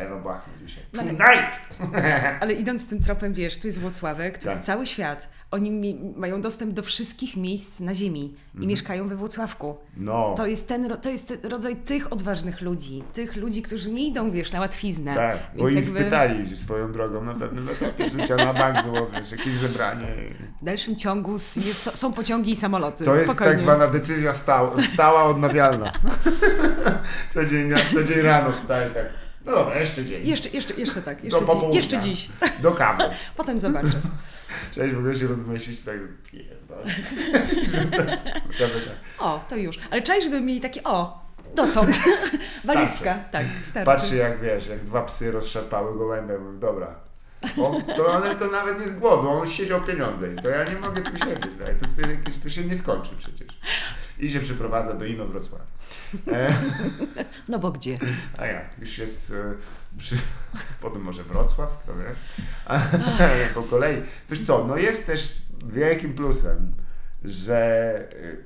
Ewa Błachnie dzisiaj. No Tonight! Ale idąc tym tropem, wiesz, tu jest Włocławek, tu Tak. jest cały świat. Oni mają dostęp do wszystkich miejsc na ziemi i mieszkają we Włocławku. No, To jest ten, to jest rodzaj tych odważnych ludzi, tych ludzi, którzy nie idą, wiesz, na łatwiznę. tak, bo Więc ich jakby pytali swoją drogą na pewnym etapie życia na bank było, wiesz, jakieś zebranie. w dalszym ciągu jest, są pociągi i samoloty. To jest Spokojnie. tak zwana decyzja stała, stała odnawialna. co, dzień, co dzień rano wstajesz tak, no dobra, jeszcze dzień. Jeszcze, jeszcze, jeszcze tak, jeszcze, Do dzi- popołudnia. jeszcze dziś. Do kawy. Potem zobaczę. Cześć, w ogóle się rozmyślić, tak. O, to już. Ale czaisz, gdyby mieli takie, o, dotąd. Walizka, tak, starczy. Patrzy jak wiesz, jak dwa psy rozszarpały gołębia, dobra, O, to, ale to nawet nie z głodu, on siedział pieniądze i to ja nie mogę tu siedzieć, tak? to, jakieś, to się nie skończy przecież. I się przeprowadza do Inowrocławia. E, No bo gdzie? a jak, już jest e, przy, potem może Wrocław, kto wie. A, po kolei. Wiesz co, no jest też wielkim plusem, że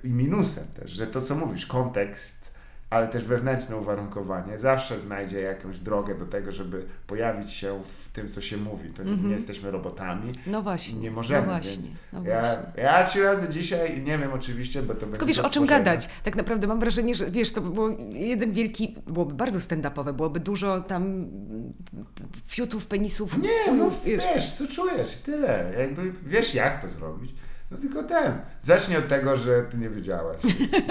e, i minusem też, że to co mówisz, kontekst, ale też wewnętrzne uwarunkowanie zawsze znajdzie jakąś drogę do tego, żeby pojawić się w tym, co się mówi. To nie, nie jesteśmy robotami. No właśnie. Nie możemy, no właśnie, więc no Ja, właśnie. ja trzy razy dzisiaj, nie wiem oczywiście, bo to będzie... Tylko wiesz, o czym gadać. Tak naprawdę mam wrażenie, że wiesz, to by było jeden wielki, byłoby bardzo stand-upowe, byłoby dużo tam fiutów, penisów, Nie, no wiesz, co czujesz, tyle. Jakby wiesz, jak to zrobić. No tylko ten. Zacznij od tego, że ty nie wiedziałaś.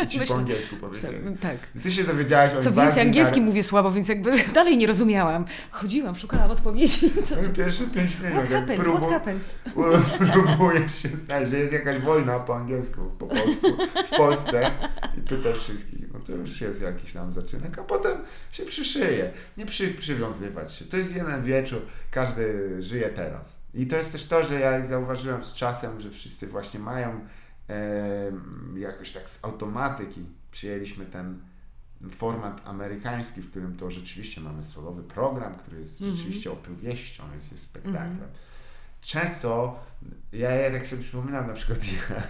I ci po angielsku powiedzieli. Tak. Ty się dowiedziałaś o Co więcej, angielski na- mówię słabo, więc jakby dalej nie rozumiałam. Chodziłam, szukałam odpowiedzi. Co? Pierwsze pięć minut. What happened? próbu- What happened? Próbujesz się znać, że jest jakaś wojna po angielsku, po polsku w Polsce i pytasz wszystkich, no to już jest jakiś tam zaczynek, a potem się przyszyje. Nie przy, przywiązywać się. To jest jeden wieczór, każdy żyje teraz. I to jest też to, że ja zauważyłem z czasem, że wszyscy właśnie mają em, jakoś tak z automatyki przyjęliśmy ten format amerykański, w którym to rzeczywiście mamy solowy program, który jest Mhm. rzeczywiście opowieścią, jest, jest spektaklem. Często ja, ja tak sobie przypominam na przykład jak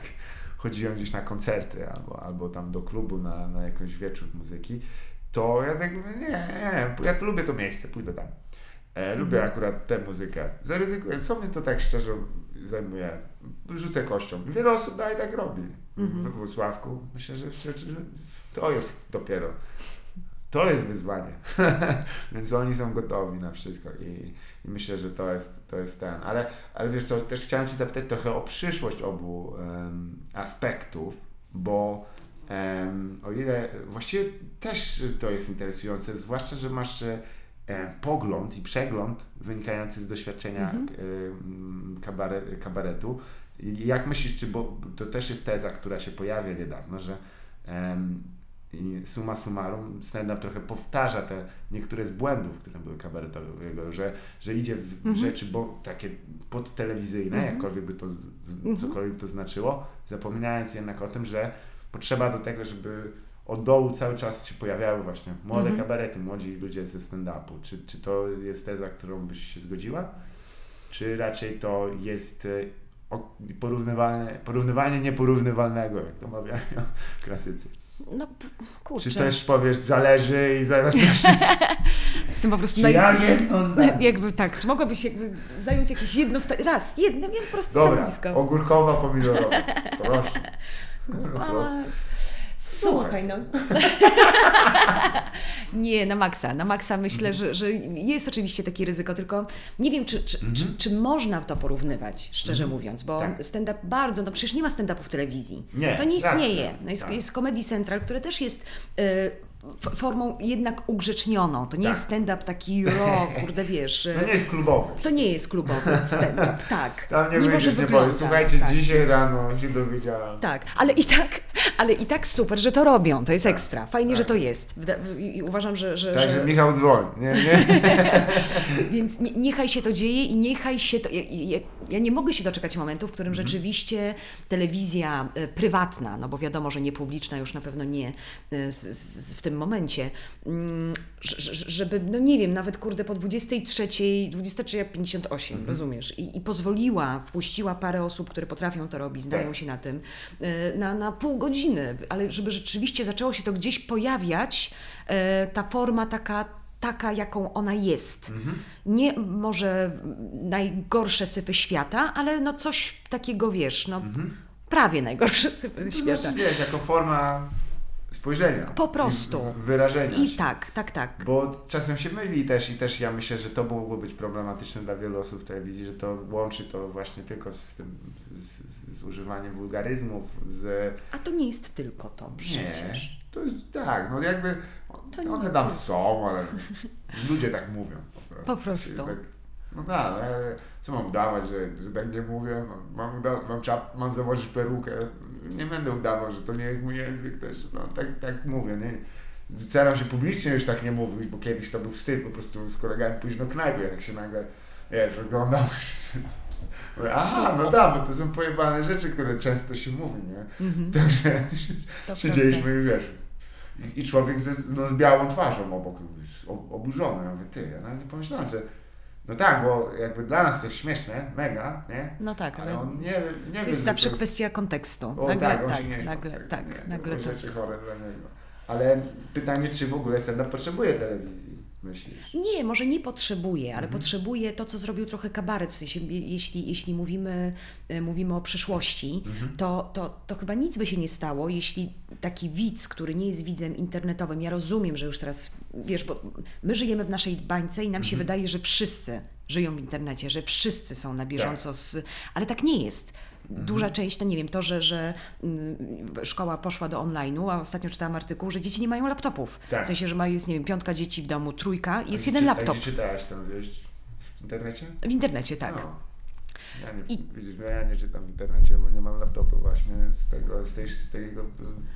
chodziłem gdzieś na koncerty albo, albo tam do klubu na, na jakąś wieczór muzyki, to ja tak mówię, nie, nie, ja lubię to miejsce, pójdę tam. E, lubię akurat tę muzykę. Zaryzykuję, co mnie to tak szczerze zajmuje? Rzucę kością. Wiele osób dalej tak robi we Wrocławku. Myślę, że, że, że to jest dopiero, to jest wyzwanie. Więc oni są gotowi na wszystko i, i myślę, że to jest, to jest ten. Ale, ale wiesz co, też chciałem Cię zapytać trochę o przyszłość obu em, aspektów, bo em, o ile właściwie też to jest interesujące, zwłaszcza, że masz pogląd i przegląd wynikający z doświadczenia em, kabare, kabaretu. Jak myślisz, czy, bo to też jest teza, która się pojawia niedawno, że em, i summa summarum stand-up trochę powtarza te niektóre z błędów, które były kabaretowego, że, że idzie w, w rzeczy bo, takie podtelewizyjne, jakkolwiek by to, z- cokolwiek by to znaczyło, zapominając jednak o tym, że potrzeba do tego, żeby od dołu cały czas się pojawiały właśnie młode kabarety, młodzi ludzie ze stand-upu. Czy, czy to jest teza, którą byś się zgodziła? Czy raczej to jest e, porównywalne, porównywanie nieporównywalnego, jak to mawiają klasycy? No kurczę. Czy też powiesz, zależy i zaraz jeszcze... Z tym po prostu Czy naj- ja jedno zdanie? Jakby tak, czy mogłabyś jakby zająć jakieś jedno, sta- raz, jedno, jedno proste Dobra, stanowisko. ogórkowa, pomidorowa. Proszę. A, Prosto. Słuchaj, no. nie, na maksa. Na maksa myślę, Mhm. że, że jest oczywiście takie ryzyko, tylko nie wiem, czy, czy, czy, czy można to porównywać, szczerze mówiąc, bo Mhm. Tak. stand-up bardzo, no przecież nie ma stand-upu w telewizji. Nie, to nie istnieje. No jest, tak. jest Comedy Central, które też jest f- formą jednak ugrzecznioną. To nie Tak. jest stand-up taki, o, kurde, wiesz... No nie jest klubowy. To nie jest klubowy stand-up, tak. Tam nie Mimo, że nie wygląda, powiesz, słuchajcie, tak. dzisiaj rano się dowiedziałam. Tak, ale i tak, ale i tak super, że to robią, to jest Tak, ekstra. Fajnie, tak. że to jest. Wyda- I, uważam, że. że, Także że Michał dzwoń. Nie, nie. więc nie, niechaj się to dzieje i niechaj się to. Ja, ja, ja nie mogę się doczekać momentu, w którym Mhm. rzeczywiście telewizja e, prywatna, no bo wiadomo, że nie publiczna już na pewno nie e, z, z, w tym momencie, mm, żeby, no nie wiem, nawet kurde po 23, 23.58, Mhm. rozumiesz, I, i pozwoliła, wpuściła parę osób, które potrafią to robić, znają Tak. się na tym, e, na, na pół godziny, ale żeby rzeczywiście zaczęło się to gdzieś pojawiać, e, ta forma taka taka, jaką ona jest. Mhm. Nie może najgorsze sypy świata, ale no coś takiego, wiesz, no prawie najgorsze sypy Mhm. To świata. znaczy, wiesz, jako forma spojrzenia. Po prostu. I wyrażenia I tak, tak, tak. Bo czasem się myli też i też ja myślę, że to mogło być problematyczne dla wielu osób w telewizji, że to łączy to właśnie tylko z tym, z, z, używaniem wulgaryzmów, z... A to nie jest tylko to Nie, przecież. to jest tak, no jakby To nie one tam tylko. są, ale ludzie tak mówią. Po prostu. No tak, no, ale co mam udawać, że, że tak nie mówię? Mam, mam, mam, czap, mam założyć perukę. Nie będę udawał, że to nie jest mój język też. No, tak, tak mówię. Nie? Staram się publicznie już tak nie mówić, bo kiedyś to był wstyd po prostu z kolegami pójść do knajpy, jak się nagle wiesz, Mówię, Aha, no tak, bo to są pojebane rzeczy, które często się mówi, nie? Także To siedzieliśmy i wiesz, i, i człowiek ze, no, z białą twarzą obok, ob- oburzony, ja mówię, ty, ja nawet nie pomyślałem, że no tak, bo jakby dla nas to jest śmieszne, mega, nie? No tak, Ale ale on nie, nie to jest zawsze to- kwestia kontekstu. o, nagle, tak, tak, nie nagle, tak, nie, nagle to jest... chore dla niego. Ale pytanie, czy w ogóle stand-up potrzebuje telewizji, myślisz? Nie, może nie potrzebuje, ale Mhm. potrzebuje to, co zrobił trochę kabaret. W sensie, je- jeśli, jeśli mówimy, e, mówimy o przyszłości, Mhm. to, to, to chyba nic by się nie stało, jeśli taki widz, który nie jest widzem internetowym, ja rozumiem, że już teraz, wiesz, bo my żyjemy w naszej bańce i nam Mhm. się wydaje, że wszyscy żyją w internecie, że wszyscy są na bieżąco, Tak. z, ale tak nie jest. Mhm. Duża część, to nie wiem, to, że, że mm, szkoła poszła do online'u, a ostatnio czytałam artykuł, że dzieci nie mają laptopów. Tak. W sensie, że ma, jest, nie wiem, piątka dzieci w domu, trójka i jest A jeden laptop. A gdzie czytałaś tam? W internecie? W internecie, tak. No. Ja nie, I- widzisz, ja nie czytam w internecie, bo nie mam laptopu właśnie z tego, z, tej, z tego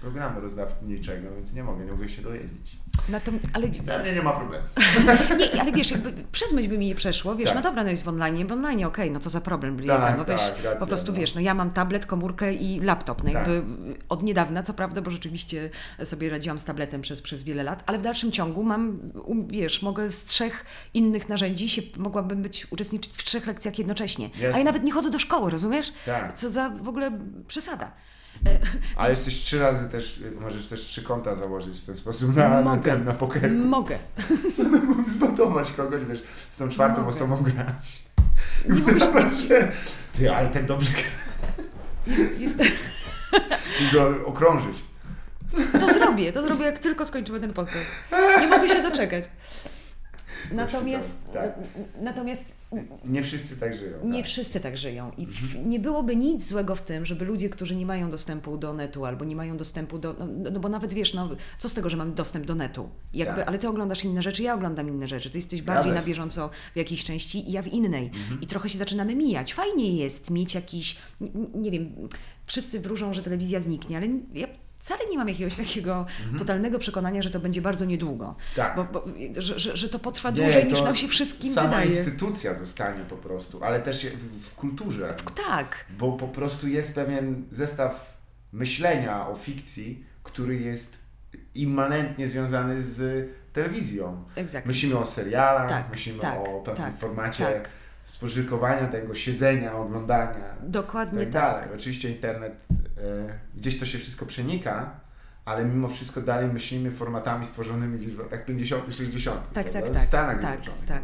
programu rozdawniczego, więc nie mogę, nie mogę się dowiedzieć. Na to, ale, Dla mnie nie ma problemu. nie, ale wiesz, jakby przez myśl by mi nie przeszło, wiesz, Tak. no dobra, no jest w online, w online, okej, no co za problem, Tak, tak, no wiesz, tak, racja, po prostu no. wiesz, no ja mam tablet, komórkę i laptop, no Tak. jakby od niedawna, co prawda, bo rzeczywiście sobie radziłam z tabletem przez, przez wiele lat, ale w dalszym ciągu mam, um, wiesz, mogę z trzech innych narzędzi się, mogłabym być, uczestniczyć w trzech lekcjach jednocześnie, a Jasne. ja nawet nie chodzę do szkoły, rozumiesz? Tak. Co za w ogóle przesada. Ale jesteś trzy razy też, możesz też trzy konta założyć w ten sposób na, na, Mogę. ten, na pokerku. Mogę. Samemu zbatować kogoś, wiesz, z tą czwartą Mogę. osobą grać. Nie mogę się, Ty, ale tak dobrze gra. jest, jest, I go okrążyć. To zrobię, to zrobię jak tylko skończymy ten podcast. Nie mogę się doczekać. Natomiast, tak. natomiast Nie wszyscy tak żyją. nie tak. wszyscy tak żyją i w, nie byłoby nic złego w tym, żeby ludzie, którzy nie mają dostępu do netu albo nie mają dostępu do, no, no bo nawet wiesz, no co z tego, że mam dostęp do netu, jakby, Tak. ale ty oglądasz inne rzeczy, ja oglądam inne rzeczy, ty jesteś bardziej na bieżąco w jakiejś części i ja w innej i trochę się zaczynamy mijać. Fajnie jest mieć jakiś, nie wiem, wszyscy wróżą, że telewizja zniknie, ale ja wcale nie mam jakiegoś takiego totalnego przekonania, że to będzie bardzo niedługo. Tak. Bo, bo, że, że, że to potrwa Nie, dłużej to niż nam się wszystkim sama wydaje. instytucja zostanie po prostu, ale też w, w kulturze. Tak, Bo po prostu jest pewien zestaw myślenia o fikcji, który jest immanentnie związany z telewizją. exactly. Myślimy o serialach, Tak, myślimy tak, o pewnym tak, formacie tak. spożytkowania tego, siedzenia, oglądania Dokładnie tak tak. dalej. Oczywiście internet, gdzieś to się wszystko przenika, ale mimo wszystko dalej myślimy formatami stworzonymi gdzieś w latach 50., 60. Tak, prawda? tak, w tak, Stanach tak, Zjednoczonych. tak.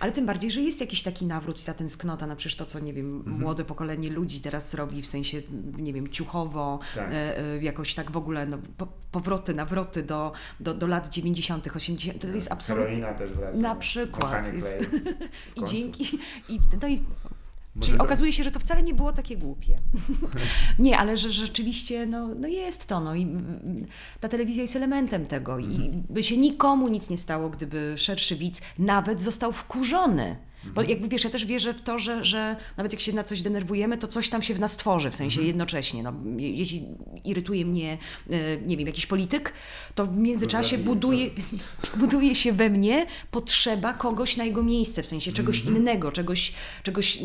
Ale tym bardziej, że jest jakiś taki nawrót i ta tęsknota, na przecież to, co, nie wiem, Mhm. młode pokolenie ludzi teraz robi, w sensie, nie wiem, ciuchowo, Tak. e, e, jakoś tak w ogóle, no, po, powroty, nawroty do, do, do lat 90., 80., to jest absolutnie... Heroina też wraca. Na przykład Machanie jest-. I dzięki... I, no i Może Czyli okazuje się, że to wcale nie było takie głupie. nie, ale że rzeczywiście no, no jest to. No, i ta telewizja jest elementem tego i Mhm. by się nikomu nic nie stało, gdyby szerszy widz nawet został wkurzony. Bo jakby wiesz, ja też wierzę w to, że, że nawet jak się na coś denerwujemy, to coś tam się w nas tworzy, w sensie Mhm. jednocześnie. No, je- jeśli irytuje mnie, e, nie wiem, jakiś polityk, to w międzyczasie buduje, buduje się we mnie potrzeba kogoś na jego miejsce, w sensie czegoś Mhm. innego, czegoś, czegoś,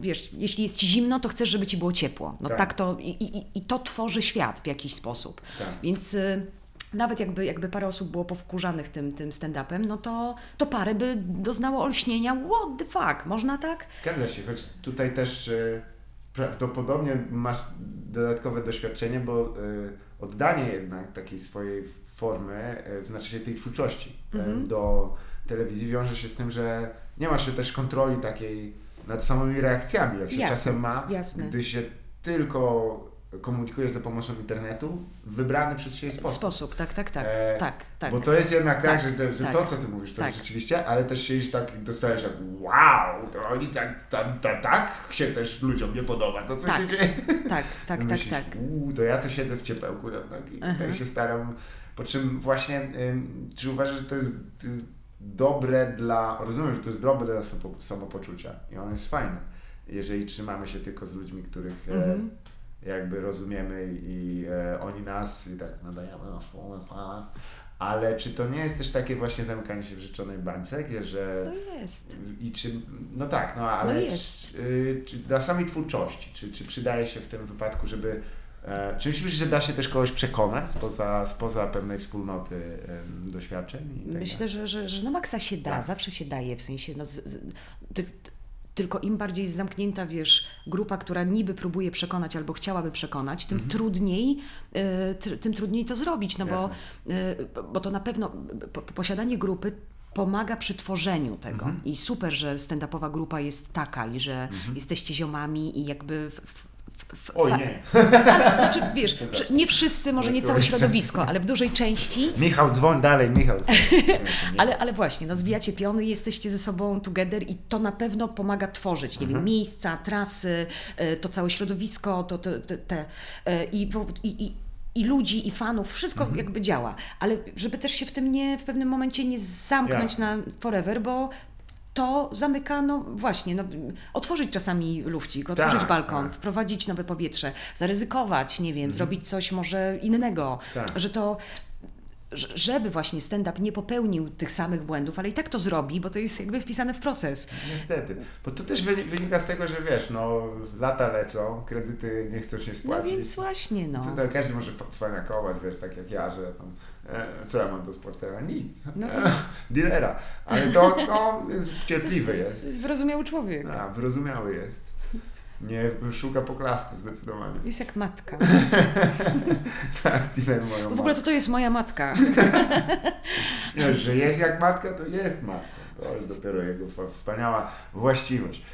wiesz, jeśli jest ci zimno, to chcesz, żeby ci było ciepło. No tak, Tak. to i, i, i to tworzy świat w jakiś sposób. Tak. Więc y, nawet jakby, jakby parę osób było powkurzanych tym, tym stand-upem, no to, to parę by doznało olśnienia. What the fuck, można tak? Zgadza się, choć tutaj też e, prawdopodobnie masz dodatkowe doświadczenie, bo e, oddanie jednak takiej swojej formy, e, znaczy się tej twórczości Mhm. do telewizji wiąże się z tym, że nie ma się też kontroli takiej nad samymi reakcjami, jak się Jasne, czasem ma, jasne. gdy się tylko komunikuje za pomocą internetu w wybrany przez siebie sposób. Sposób, tak, tak, tak, E, tak, tak. Bo to jest jednak tak, Tak, że, te, że tak. to, co ty mówisz, to Tak. rzeczywiście, ale też siedzisz tak i dostajesz jak wow, to oni tak, tak, tak, tak się też ludziom nie podoba, to co Tak, się dzieje. tak, tak, tak, Myślisz, tak. Uuu, to ja to siedzę w ciepełku jednak i tutaj Aha. się staram. Po czym właśnie, ym, czy uważasz, że to jest y, dobre dla, rozumiem, że to jest dobre dla sapo- samopoczucia i ono jest fajne, jeżeli trzymamy się tylko z ludźmi, których, e, Mhm. Jakby rozumiemy i e, oni nas i tak nadajemy na wspólne falach. Ale czy to nie jest też takie właśnie zamykanie się w życzonej bańce, że... No jest. I czy, no tak, no ale No jest. Czy, y, czy dla samej twórczości, czy, czy przydaje się w tym wypadku, żeby. E, czy myślisz, że da się też kogoś przekonać spoza, spoza pewnej wspólnoty doświadczeń? Tak Myślę, że, że, że na maksa się da, Tak. zawsze się daje, w sensie, no, z, z, ty, tylko im bardziej jest zamknięta, wiesz, grupa, która niby próbuje przekonać albo chciałaby przekonać, tym trudniej, y, t, tym trudniej to zrobić, no bo, y, bo to na pewno po, posiadanie grupy pomaga przy tworzeniu tego. I super, że stand-upowa grupa jest taka i że jesteście ziomami i jakby Oj, fa- nie. Znaczy, wiesz, nie wszyscy, może nie całe środowisko, ale w dużej części Michał, dzwoń dalej, Michał. ale, ale właśnie, no zwijacie piony, jesteście ze sobą together i to na pewno pomaga tworzyć, nie wiem, miejsca, trasy, e, to całe środowisko, to, te, te e, i, i, i, i ludzi, i fanów, wszystko jakby działa, ale żeby też się w tym nie, w pewnym momencie nie zamknąć Jasne. na forever, bo to zamyka, no właśnie, no, otworzyć czasami lufcik, otworzyć Tak, balkon, tak. wprowadzić nowe powietrze, zaryzykować, nie wiem, zrobić coś może innego, Tak. że to żeby właśnie stand-up nie popełnił tych samych błędów, ale i tak to zrobi, bo to jest jakby wpisane w proces. Niestety. Bo to też wyni- wynika z tego, że wiesz, no lata lecą, kredyty nie chcą się No spłacić. więc właśnie, no. Co, to każdy może cwaniakować, wiesz, tak jak ja, że tam, co ja mam do spłacenia? Nic. No E. Dealera. Ale to, to jest cierpliwy jest. jest wyrozumiały człowiek. A, wyrozumiały jest. Nie szuka poklasku zdecydowanie. Jest jak matka. Tak, dealer moją Bo w ogóle to to jest moja matka. Że jest jak matka, to jest matką. To jest dopiero jego wspaniała właściwość.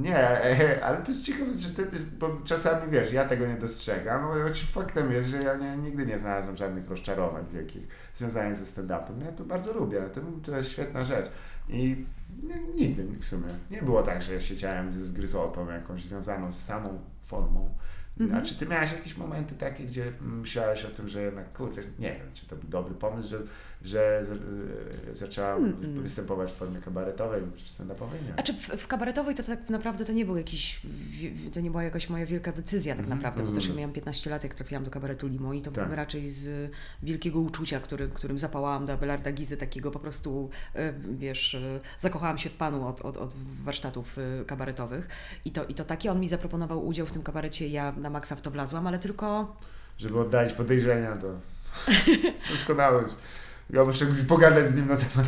Nie, ale to jest ciekawe, że ty, bo czasami wiesz, ja tego nie dostrzegam, choć faktem jest, że ja nie, nigdy nie znalazłem żadnych rozczarowań wielkich związanych ze stand-upem. Ja to bardzo lubię, to, to jest świetna rzecz. I nigdy w sumie nie było tak, że ja siedziałem ze zgryzotą jakąś związaną z samą formą. Mhm. A czy ty miałeś jakieś momenty takie, gdzie myślałeś o tym, że jednak, kurczę, nie wiem, czy to był dobry pomysł, że, że za- e, zaczęłam Mm-mm. występować w formie kabaretowej czy stand-upowej? A czy w, w kabaretowej to tak naprawdę to nie był jakiś, to nie była jakaś moja wielka decyzja tak Mhm, naprawdę, bo też ja rozumiem. miałam 15 lat, jak trafiłam do kabaretu Limo i to Tak. raczej z wielkiego uczucia, który, którym zapałałam do Abelarda Gizy, takiego po prostu, e, wiesz, e, zakochałam się w panu od, od, od warsztatów kabaretowych i to, i to takie, on mi zaproponował udział w tym kabarecie, ja na maksa w to wlazłam, ale tylko Żeby oddalić podejrzenia, to doskonałe. Ja muszę pogadać z nim na temat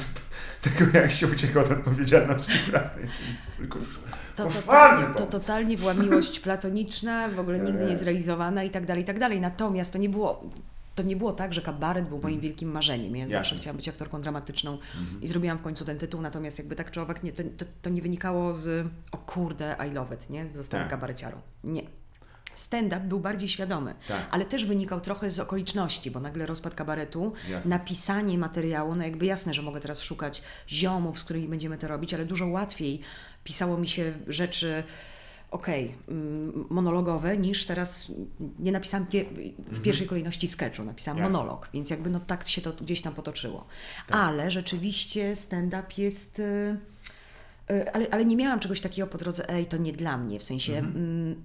tego, jak się ucieka od odpowiedzialności prawnej. To jest tylko już To, totalnie, to totalnie była miłość platoniczna, w ogóle nigdy Nie. nie zrealizowana i tak dalej, i tak dalej. Natomiast to nie było, to nie było tak, że kabaret był moim wielkim marzeniem. Ja zawsze chciałam być aktorką dramatyczną Mhm. i zrobiłam w końcu ten tytuł, natomiast jakby tak czy owak nie, to, to, to nie wynikało z o kurde, I love it, nie? Zostałam Tak. kabareciarą. Nie. Stand-up był bardziej świadomy, Tak. ale też wynikał trochę z okoliczności, bo nagle rozpad kabaretu, Jasne. napisanie materiału, no jakby jasne, że mogę teraz szukać ziomów, z którymi będziemy to robić, ale dużo łatwiej pisało mi się rzeczy okej, mm, monologowe, niż teraz nie napisałam pie- w pierwszej kolejności sketchu, napisałam Mhm. Jasne. monolog, więc jakby no tak się to gdzieś tam potoczyło. Tak. Ale rzeczywiście stand-up jest... y, y, Ale, ale nie miałam czegoś takiego po drodze, ej, to nie dla mnie, w sensie... Mhm. mm,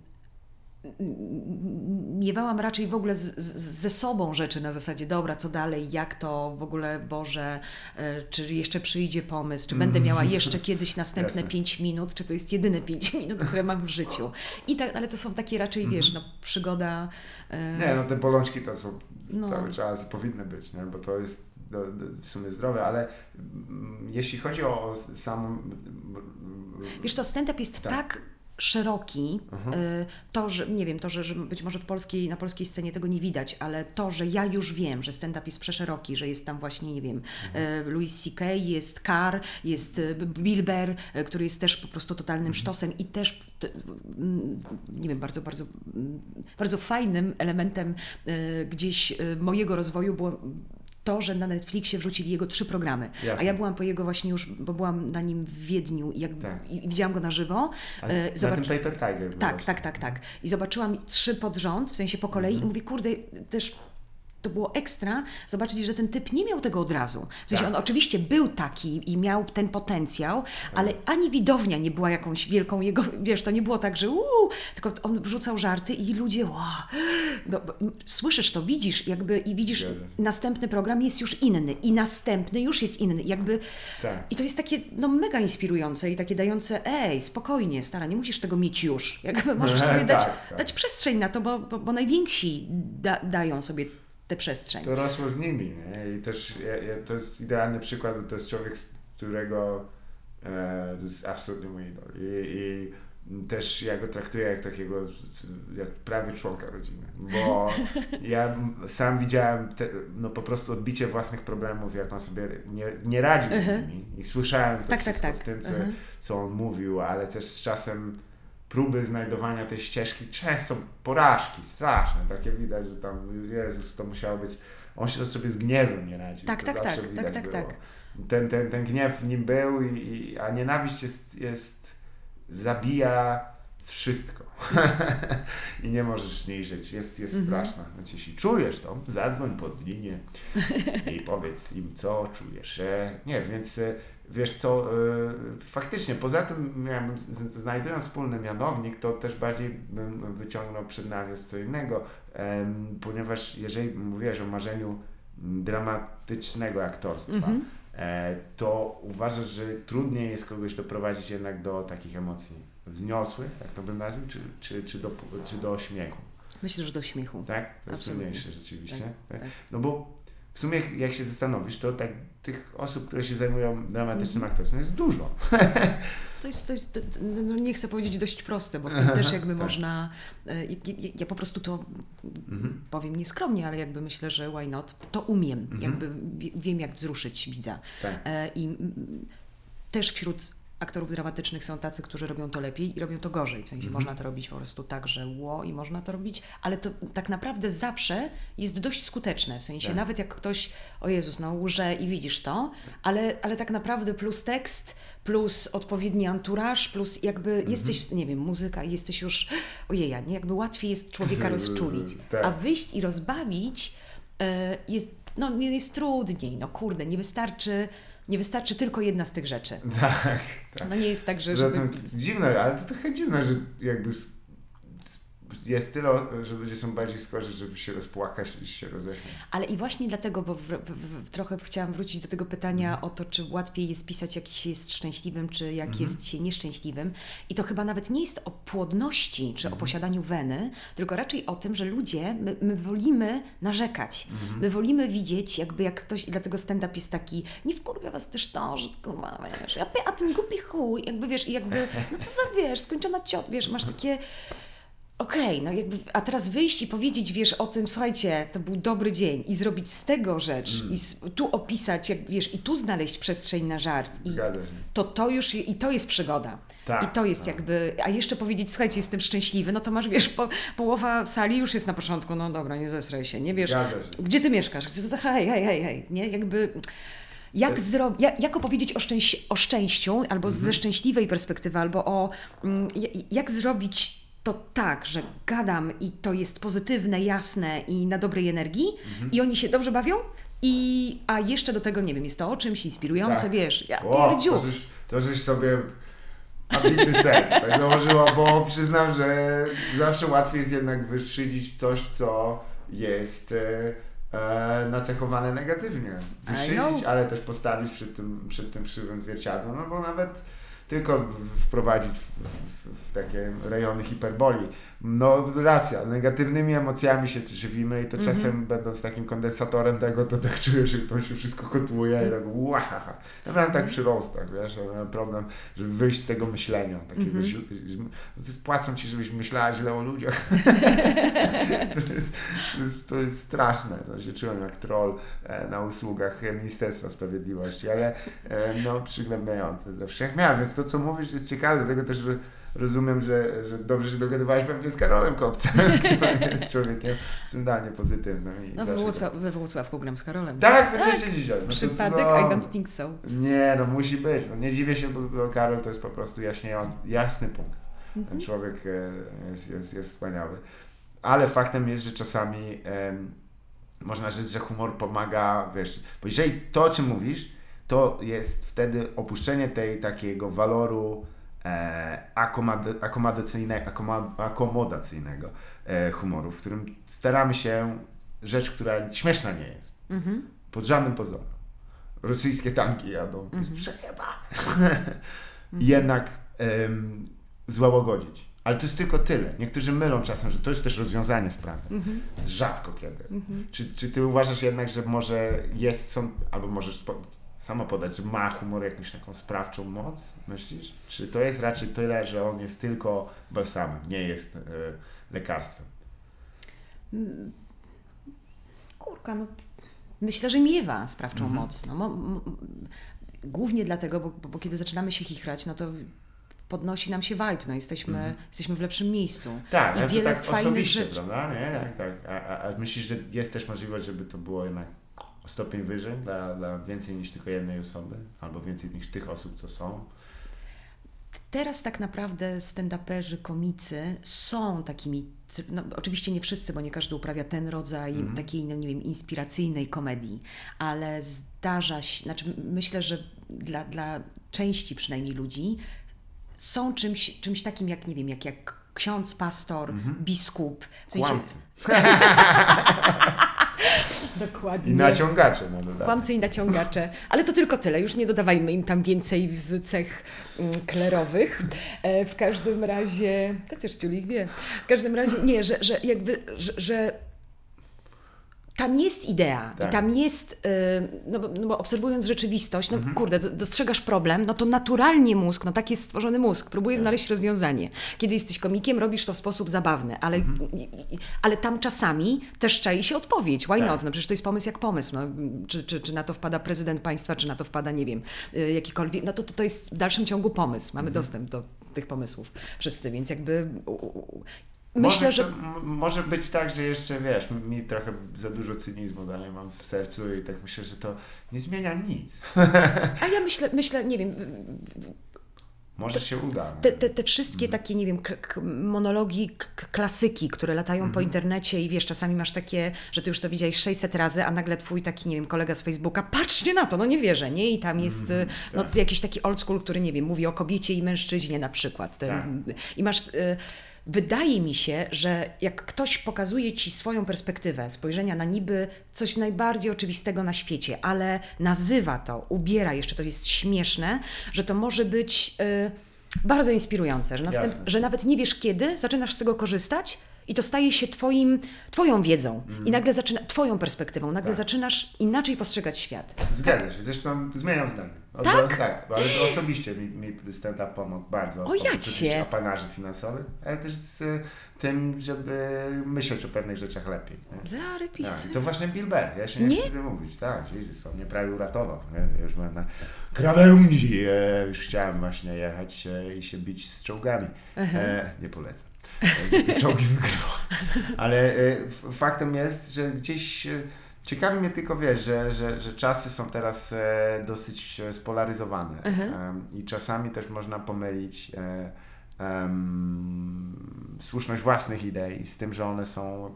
miewałam raczej w ogóle z, z, ze sobą rzeczy na zasadzie, dobra, co dalej, jak to w ogóle, Boże, e, czy jeszcze przyjdzie pomysł, czy będę miała jeszcze kiedyś następne Jasne. 5 minut, czy to jest jedyne 5 minut, które mam w życiu. I tak, ale to są takie raczej, wiesz, no, przygoda. e, Nie, no te bolączki to są No. cały czas powinny być, nie? bo to jest w sumie zdrowe, ale mm, jeśli chodzi o samą... Wiesz co, stand-up jest Tak. tak, szeroki, y, to, że nie wiem, to, że, że być może w polskiej, na polskiej scenie tego nie widać, ale to, że ja już wiem, że stand-up jest przeszeroki, że jest tam właśnie, nie wiem, y, Louis C.K., jest Carr, jest y, y, który jest też po prostu totalnym sztosem i też, nie wiem, bardzo, bardzo, bardzo fajnym elementem gdzieś mojego rozwoju było to, że na Netflixie wrzucili jego trzy programy. A Jasne. ja byłam po jego właśnie już, bo byłam na nim w Wiedniu i, jak, Tak. i, widziałam go na żywo. Ale E, na zobacz- tym Paper Tiger. tak, tak, tak, tak. I zobaczyłam trzy pod rząd, w sensie po kolei Mhm. i mówię, kurde, też to było ekstra zobaczyć, że ten typ nie miał tego od razu. W sensie Tak. on oczywiście był taki i miał ten potencjał, ale ani widownia nie była jakąś wielką jego, wiesz, to nie było tak, że uuu, tylko on wrzucał żarty i ludzie, wow, no, słyszysz to, widzisz, jakby i widzisz, się. następny program jest już inny i następny już jest inny, jakby Tak. i to jest takie no mega inspirujące i takie dające, ej, spokojnie, stara, nie musisz tego mieć już, jakby możesz sobie Tak, dać, tak. dać przestrzeń na to, bo, bo, bo najwięksi da, dają sobie tę przestrzeń. To rosło z nimi, nie? I też ja, ja, to jest idealny przykład, bo to jest człowiek, z którego e, to jest absolutnie mój idol. I, I też ja go traktuję jak takiego, jak prawie członka rodziny, bo ja sam widziałem te, no po prostu odbicie własnych problemów, jak on sobie nie, nie radził z nimi i słyszałem to Tak, tak, wszystko tak. w tym, co, Mhm. co on mówił, ale też z czasem próby znajdowania tej ścieżki, często porażki straszne, takie widać, że tam, Jezus, to musiało być, on się sobie z gniewem nie radził. Tak, tak, tak, tak, tak, tak. Ten, ten, ten gniew w nim był, i, i, a nienawiść jest, jest, zabija wszystko. I nie możesz w niej żyć, jest, jest Mhm. straszna. Więc jeśli czujesz to, zadzwoń pod linię i powiedz im, co czujesz. E, Nie, więc e, wiesz co, e, faktycznie, poza tym miałem, znajdując wspólny mianownik, to też bardziej bym wyciągnął przed nawias co innego, ponieważ jeżeli mówiłeś o marzeniu dramatycznego aktorstwa, Mhm. e, to uważasz, że trudniej jest kogoś doprowadzić jednak do takich emocji wzniosłych, tak to bym nazwał, czy, czy, czy, do, czy do śmiechu, Myślę, że do śmiechu. tak? To jest trudniejsze rzeczywiście. Tak, tak? tak. No bo w sumie jak- się zastanowisz, to tak tych osób, które się zajmują dramatycznym Mhm. aktorstwem jest dużo. To jest, to jest no nie chcę powiedzieć dość proste, bo też jakby Tak. można, e, ja, ja, ja po prostu to Mhm. powiem nieskromnie, ale jakby myślę, że why not, to umiem, Mhm. jakby wie- wiem jak wzruszyć widza. Tak. E, I też wśród aktorów dramatycznych są tacy, którzy robią to lepiej i robią to gorzej. W sensie Mhm. można to robić po prostu tak, że ło i można to robić, ale to tak naprawdę zawsze jest dość skuteczne. W sensie Tak. nawet jak ktoś, o Jezus, no łże i widzisz to, ale, ale tak naprawdę plus tekst, plus odpowiedni anturaż, plus jakby Mhm. jesteś, nie wiem, muzyka, jesteś już, ojeja, nie? Jakby łatwiej jest człowieka rozczulić. Tak. A wyjść i rozbawić e, jest, no, jest trudniej. No kurde, nie wystarczy, nie wystarczy tylko jedna z tych rzeczy. Tak, tak. No nie jest tak, że... Zatem Żeby... dziwne, ale to trochę dziwne, że jakby jest tyle, że ludzie są bardziej skorzy, żeby się rozpłakać niż się roześmiać. Ale i właśnie dlatego, bo w, w, w, trochę chciałam wrócić do tego pytania o to, czy łatwiej jest pisać, jak się jest szczęśliwym, czy jak jest się nieszczęśliwym. I to chyba nawet nie jest o płodności, czy o posiadaniu weny, tylko raczej o tym, że ludzie, my, my wolimy narzekać. My wolimy widzieć, jakby jak ktoś, i dlatego stand-up jest taki, nie wkurwia was też to, że kurwa, wiesz, a, ty- a ten głupi chuj, jakby wiesz, i jakby, no co za, wiesz, skończona ciot, wiesz, masz takie... Okej, no jakby, a teraz wyjść i powiedzieć, wiesz, o tym, słuchajcie, to był dobry dzień i zrobić z tego rzecz Mm. i s- tu opisać, jak wiesz, i tu znaleźć przestrzeń na żart i to to już, i to jest przygoda. Tak, I to jest tak. jakby, a jeszcze powiedzieć, słuchajcie, jestem szczęśliwy, no to masz, wiesz, po, połowa sali już jest na początku, no dobra, nie zesraj się, nie wiesz, gdzie ty mieszkasz, gdzie to, hej, hej, hej, hej, nie, jakby... Jak, zro... jak, jak opowiedzieć o, szczęś... o szczęściu, albo Mhm. ze szczęśliwej perspektywy, albo o mm, ja- jak zrobić to tak, że gadam i to jest pozytywne, jasne i na dobrej energii Mhm. i oni się dobrze bawią i a jeszcze do tego, nie wiem, jest to o czymś inspirujące, Tak. wiesz, ja O, pierdziu. to, żeś, to żeś sobie ambitny cel tak założyła, bo przyznam, że zawsze łatwiej jest jednak wyszydzić coś, co jest e, e, nacechowane negatywnie. Wyszydzić, ale też postawić przed tym, przed tym krzywym zwierciadłem, no bo nawet tylko wprowadzić w, w, w takie rejony hiperboli. No racja, negatywnymi emocjami się żywimy i to Mhm. czasem będąc takim kondensatorem tego, to tak czuję, że to się wszystko kotłuje i tak łahaha. Ja miałem tak przy roastach, wiesz, ja miałem problem, żeby wyjść z tego myślenia, takiego no to jest, płacą ci, żebyś myślała źle o ludziach. to, jest, to, jest, to jest straszne, to się czułem jak troll e, na usługach Ministerstwa Sprawiedliwości, ale e, no przygnębiające ze wszechmiar, więc to co mówisz jest ciekawe, dlatego też że rozumiem, że, że dobrze się dogadywałeś pewnie z Karolem Kopcem, który jest człowiekiem centralnie pozytywnym. I No Włocław, we Włocławku gram z Karolem. Tak, będziecie dzisiaj. No Przypadek, no, I don't think so. Nie, no musi być. No, nie dziwię się, bo, Karol to jest po prostu jasny punkt. Ten Mhm. człowiek e, jest, jest, jest wspaniały. Ale faktem jest, że czasami em, można rzec, że humor pomaga, wiesz, bo jeżeli to, o czym mówisz, to jest wtedy opuszczenie tej takiego waloru akomodacyjne, akomo- akomodacyjnego e, humoru, w którym staramy się rzecz, która śmieszna nie jest, pod żadnym pozorem. Rosyjskie tanki jadą, jest przejebane. I jednak em, złagodzić. Ale to jest tylko tyle. Niektórzy mylą czasem, że to jest też rozwiązanie sprawy. Rzadko kiedy. Czy, czy ty uważasz jednak, że może jest, są, albo możesz sama podać, że ma humor jakąś taką sprawczą moc, myślisz? Czy to jest raczej tyle, że on jest tylko balsamem, nie jest e, lekarstwem? Kurka, no myślę, że miewa sprawczą Mhm. moc. No, mo, mo, głównie dlatego, bo, bo, bo kiedy zaczynamy się chichrać, no to podnosi nam się vibe, no jesteśmy, jesteśmy w lepszym miejscu. Mhm. Tak, I ale to wiele tak fajnych osobiście, rzeczy. prawda? Nie? Tak, tak. A, a, a myślisz, że jest też możliwość, żeby to było jednak o stopień wyżej dla, dla więcej niż tylko jednej osoby? Albo więcej niż tych osób, co są? Teraz tak naprawdę stand-uperzy, komicy są takimi, no, oczywiście nie wszyscy, bo nie każdy uprawia ten rodzaj takiej, no nie wiem, inspiracyjnej komedii, ale zdarza się, znaczy myślę, że dla, dla części przynajmniej ludzi są czymś, czymś takim jak, nie wiem, jak, jak ksiądz, pastor, biskup. W sensie-. Dokładnie. I naciągacze na dodatek. Kłamcy i naciągacze. Ale to tylko tyle, już nie dodawajmy im tam więcej z cech mm, klerowych. E, w każdym razie, chociaż Ciulik wie, w każdym razie nie, że, że jakby, że, że tam jest idea Tak. i tam jest, y, no, bo- no bo obserwując rzeczywistość, no kurde, d- dostrzegasz problem, no to naturalnie mózg, no tak jest stworzony mózg, próbuje znaleźć rozwiązanie. Kiedy jesteś komikiem, robisz to w sposób zabawny, ale, i, ale tam czasami też czai się odpowiedź, why Tak. not? No przecież to jest pomysł jak pomysł, no, czy, czy, czy na to wpada prezydent państwa, czy na to wpada, nie wiem, y, jakikolwiek, no to, to, to jest w dalszym ciągu pomysł, mamy dostęp do tych pomysłów wszyscy, więc jakby myślę, może, że... może być tak, że jeszcze wiesz, mi- trochę za dużo cynizmu dalej mam w sercu i tak myślę, że to nie zmienia nic. A ja myślę, myślę, nie wiem, Może się uda. Te, te, te wszystkie takie, nie wiem, monologi, klasyki, które latają po internecie i wiesz, czasami masz takie, że ty już to widziałeś 600 razy, a nagle twój taki, nie wiem, kolega z Facebooka, patrzcie na to, no nie wierzę, nie? I tam jest y, no, jakiś taki old school, który, nie wiem, mówi o kobiecie i mężczyźnie na przykład. Ten, I masz... Y, Wydaje mi się, że jak ktoś pokazuje ci swoją perspektywę spojrzenia na niby coś najbardziej oczywistego na świecie, ale nazywa to, ubiera jeszcze, to jest śmieszne, że to może być y, bardzo inspirujące, że, następ, że nawet nie wiesz kiedy zaczynasz z tego korzystać i to staje się twoim, twoją wiedzą i nagle zaczyna, twoją perspektywą, nagle Mhm. Tak. zaczynasz inaczej postrzegać świat. Zgadza się, zresztą zmieniam zdanie. O, Tak? tak, ale osobiście mi, mi stand-up pomógł bardzo. O, ja cię. apanarzy finansowych, ale też z tym, żeby myśleć o pewnych rzeczach lepiej. Tak, to właśnie Bill Burr, ja się nie, Nie? wstydzę mówić, tak, Jezus, on mnie prawie uratował? Ja już byłem na krawędzi, e, już chciałem właśnie jechać e, i się bić z czołgami, e, nie polecam, e, czołgi wygrywał, ale e, faktem jest, że gdzieś e, ciekawi mnie tylko, wiesz, że, że, że czasy są teraz dosyć spolaryzowane. I czasami też można pomylić em, słuszność własnych idei z tym, że one są e,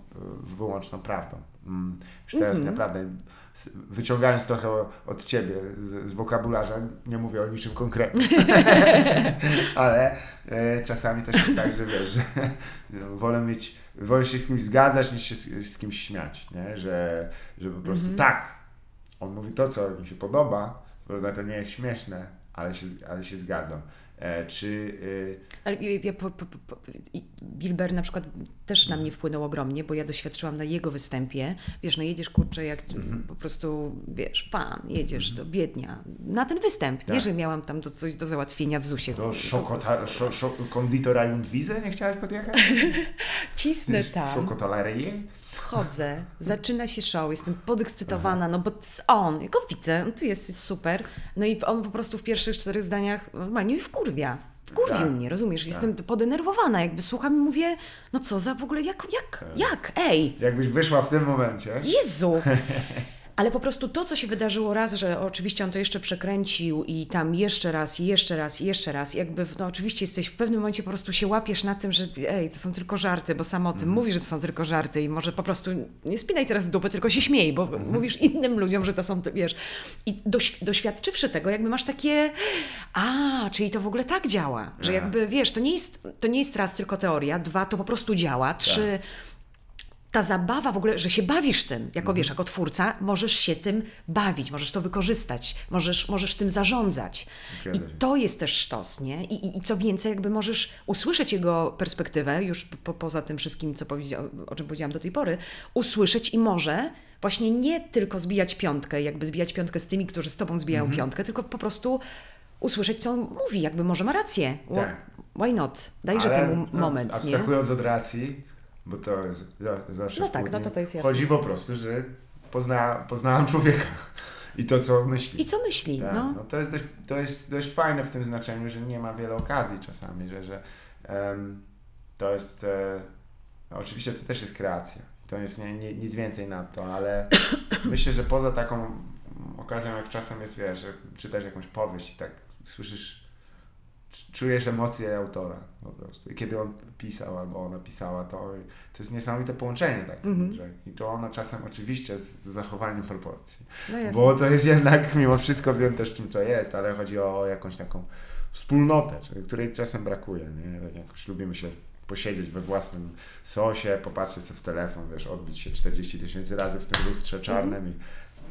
wyłączną prawdą. Mm, Już teraz Mhm. naprawdę wyciągając trochę od ciebie z, z wokabularza, nie mówię o niczym konkretnym, ale e, czasami też jest tak, że wiesz, że no, wolę mieć, wolę się z kimś zgadzać niż się z, z kimś śmiać, nie? Że, że po prostu Mhm. tak, on mówi to, co mi się podoba, prawda to nie jest śmieszne, ale się, ale się zgadzam. E, czy y, Ale ja, po, po, po, Burr na przykład też na mnie wpłynął ogromnie, bo ja doświadczyłam na jego występie. Wiesz, no jedziesz kurczę jak Mhm. po prostu, wiesz, pan, jedziesz do Wiednia na ten występ. Nie, Tak. że miałam tam do, coś do załatwienia w ZUSie. do szokota, szo, szo, konditora Jundwize nie chciałaś podjechać? Cisnę tam, Szokotalarii? Wchodzę, zaczyna się show, jestem podekscytowana, no bo on, ja go widzę, on tu jest, jest super. No i on po prostu w pierwszych czterech zdaniach normalnie mnie wkurwia. Wkurwił Tak. mnie, rozumiesz? Jestem podenerwowana, jakby słucham i mówię, no co za w ogóle, jak, jak, jak, ej, Jakbyś wyszła w tym momencie, Jezu! Ale po prostu to, co się wydarzyło raz, że oczywiście on to jeszcze przekręcił i tam jeszcze raz, jeszcze raz, jeszcze raz, jakby, no oczywiście jesteś w pewnym momencie po prostu się łapiesz na tym, że ej, to są tylko żarty, bo sam o tym mówisz, że to są tylko żarty i może po prostu nie spinaj teraz dupy, tylko się śmiej, bo mówisz innym ludziom, że to są, wiesz. I doś, doświadczywszy tego, jakby masz takie, a, czyli to w ogóle tak działa, że jakby, wiesz, to nie jest, to nie jest raz tylko teoria, dwa, to po prostu działa, trzy, ta zabawa w ogóle, że się bawisz tym, jako wiesz, jako twórca, możesz się tym bawić, możesz to wykorzystać, możesz, możesz tym zarządzać. I to jest też sztos, nie? I, i, I co więcej, jakby możesz usłyszeć jego perspektywę, już po, poza tym wszystkim, co powiedział, o czym powiedziałam do tej pory, usłyszeć i może właśnie nie tylko zbijać piątkę, jakby zbijać piątkę z tymi, którzy z tobą zbijają piątkę, tylko po prostu usłyszeć, co on mówi, jakby może ma rację. Tak. Why not? Dajże Ale, temu no, moment, nie? Abstrahując od racji, bo to jest za- zawsze No tak, no to to jest jasne. Chodzi po prostu, że pozna, poznałam człowieka i to, co myśli. I co myśli? Tak, no. no. to, jest dość, to jest dość fajne w tym znaczeniu, że nie ma wiele okazji czasami, że, że em, to jest. E, oczywiście to też jest kreacja. To jest nie, nie, nic więcej na to, ale myślę, że poza taką okazją, jak czasem jest, wiesz, że czytasz jakąś powieść i tak słyszysz, czujesz emocje autora po prostu. I kiedy on pisał albo ona pisała, to, to jest niesamowite połączenie takie. Mhm. Że, I to ona czasem oczywiście z, z zachowaniem proporcji. no. Bo to jest jednak, mimo wszystko wiem też czym to jest, ale chodzi o jakąś taką wspólnotę, której czasem brakuje, nie? Tak Jakoś lubimy się posiedzieć we własnym sosie, popatrzeć sobie w telefon, wiesz, odbić się 40 tysięcy razy w tym lustrze czarnym i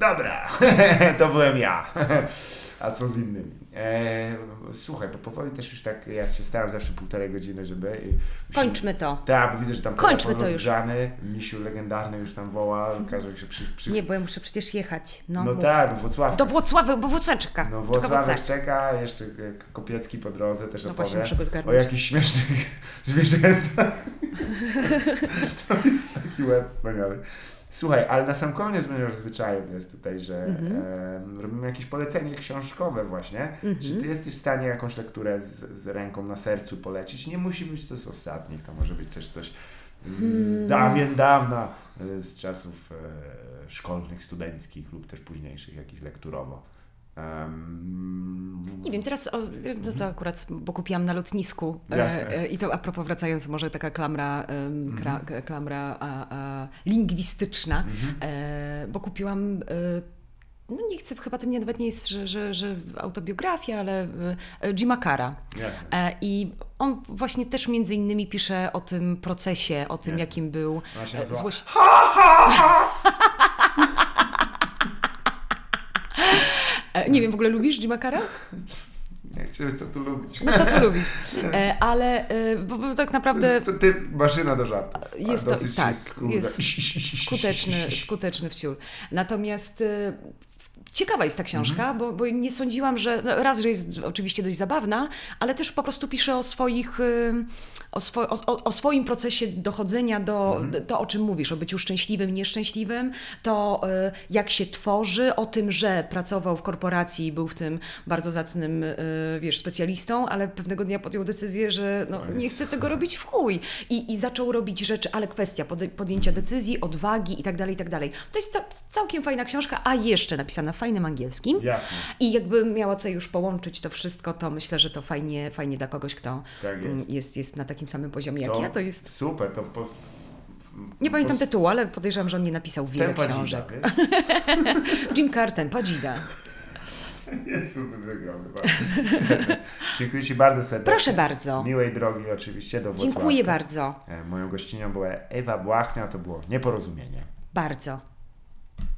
dobra, to byłem ja. A co z innymi? E, słuchaj, bo powoli też już tak, ja się starałem zawsze półtorej godziny, żeby... i musimy- Kończmy to. Tak, bo widzę, że tam Kończmy to już. misiu legendarny już tam woła, każe się przy, przy, Nie, bo ja muszę przecież jechać. No, no tak, bo Włocławek. Do Włocławek, bo Włocławek czeka. No Włocławek czeka, jeszcze e, Kopiecki po drodze też No właśnie, opowie muszę go o jakichś śmiesznych zwierzętach. to jest taki łeb wspaniały. Słuchaj, ale na sam koniec będzie zwyczajem jest tutaj, że Mhm. em, robimy jakieś polecenie książkowe właśnie. Mhm. Czy ty jesteś w stanie jakąś lekturę z, z ręką na sercu polecić? Nie musi być to z ostatnich, to może być też coś z Hmm. dawien dawna, e, z czasów e, szkolnych, studenckich lub też późniejszych, jakichś lekturowo. Em, Nie wiem, teraz o, no to akurat, bo kupiłam na lotnisku e, Jasne. e, i to a propos wracając, może taka klamra, kra, Mhm. k- klamra a, a, lingwistyczna, e, bo kupiłam no nie chcę, chyba to nie, nawet nie jest, że, że, że autobiografia, ale Jima Cara. Jasne. I on właśnie też między innymi pisze o tym procesie, o tym Jasne. jakim był Ona się e, nazywa złoś... E, Nie wiem, w ogóle lubisz Jima Cara? Nie chcę, co tu lubić. No co tu lubić? E, ale e, bo, bo tak naprawdę to ty, maszyna do żartów. jest to tak, jest skuteczny, skuteczny wciul. Natomiast e, ciekawa jest ta książka, Mhm. bo, bo nie sądziłam, że no, raz, że jest oczywiście dość zabawna, ale też po prostu pisze o swoich, o, swo, o, o- swoim procesie dochodzenia do Mhm. to, o czym mówisz, o byciu szczęśliwym, nieszczęśliwym, to e, jak się tworzy, o tym, że pracował w korporacji i był w tym bardzo zacnym, e, wiesz, specjalistą, ale pewnego dnia podjął decyzję, że no, nie chce tego robić w chuj. I, I zaczął robić rzeczy, ale kwestia podjęcia decyzji, odwagi i tak dalej, i tak dalej. To jest ca- całkiem fajna książka, a jeszcze napisana w fajnym angielskim. Jasne. I jakby miała tutaj już połączyć to wszystko, to myślę, że to fajnie, fajnie dla kogoś, kto Tak jest. mm, jest, jest na takim samym poziomie jak ja. To jest. Super, to po, Nie pamiętam tytułu, ale podejrzewam, że on nie napisał wiele Tempa książek. Jim Carter, Padzida. Jest super wygrany. Dziękuję Ci bardzo serdecznie. Proszę bardzo. Miłej drogi oczywiście do Wrocławia. Dziękuję bardzo. E, Moją gościnią była Ewa Błachnia, to było nieporozumienie. Bardzo.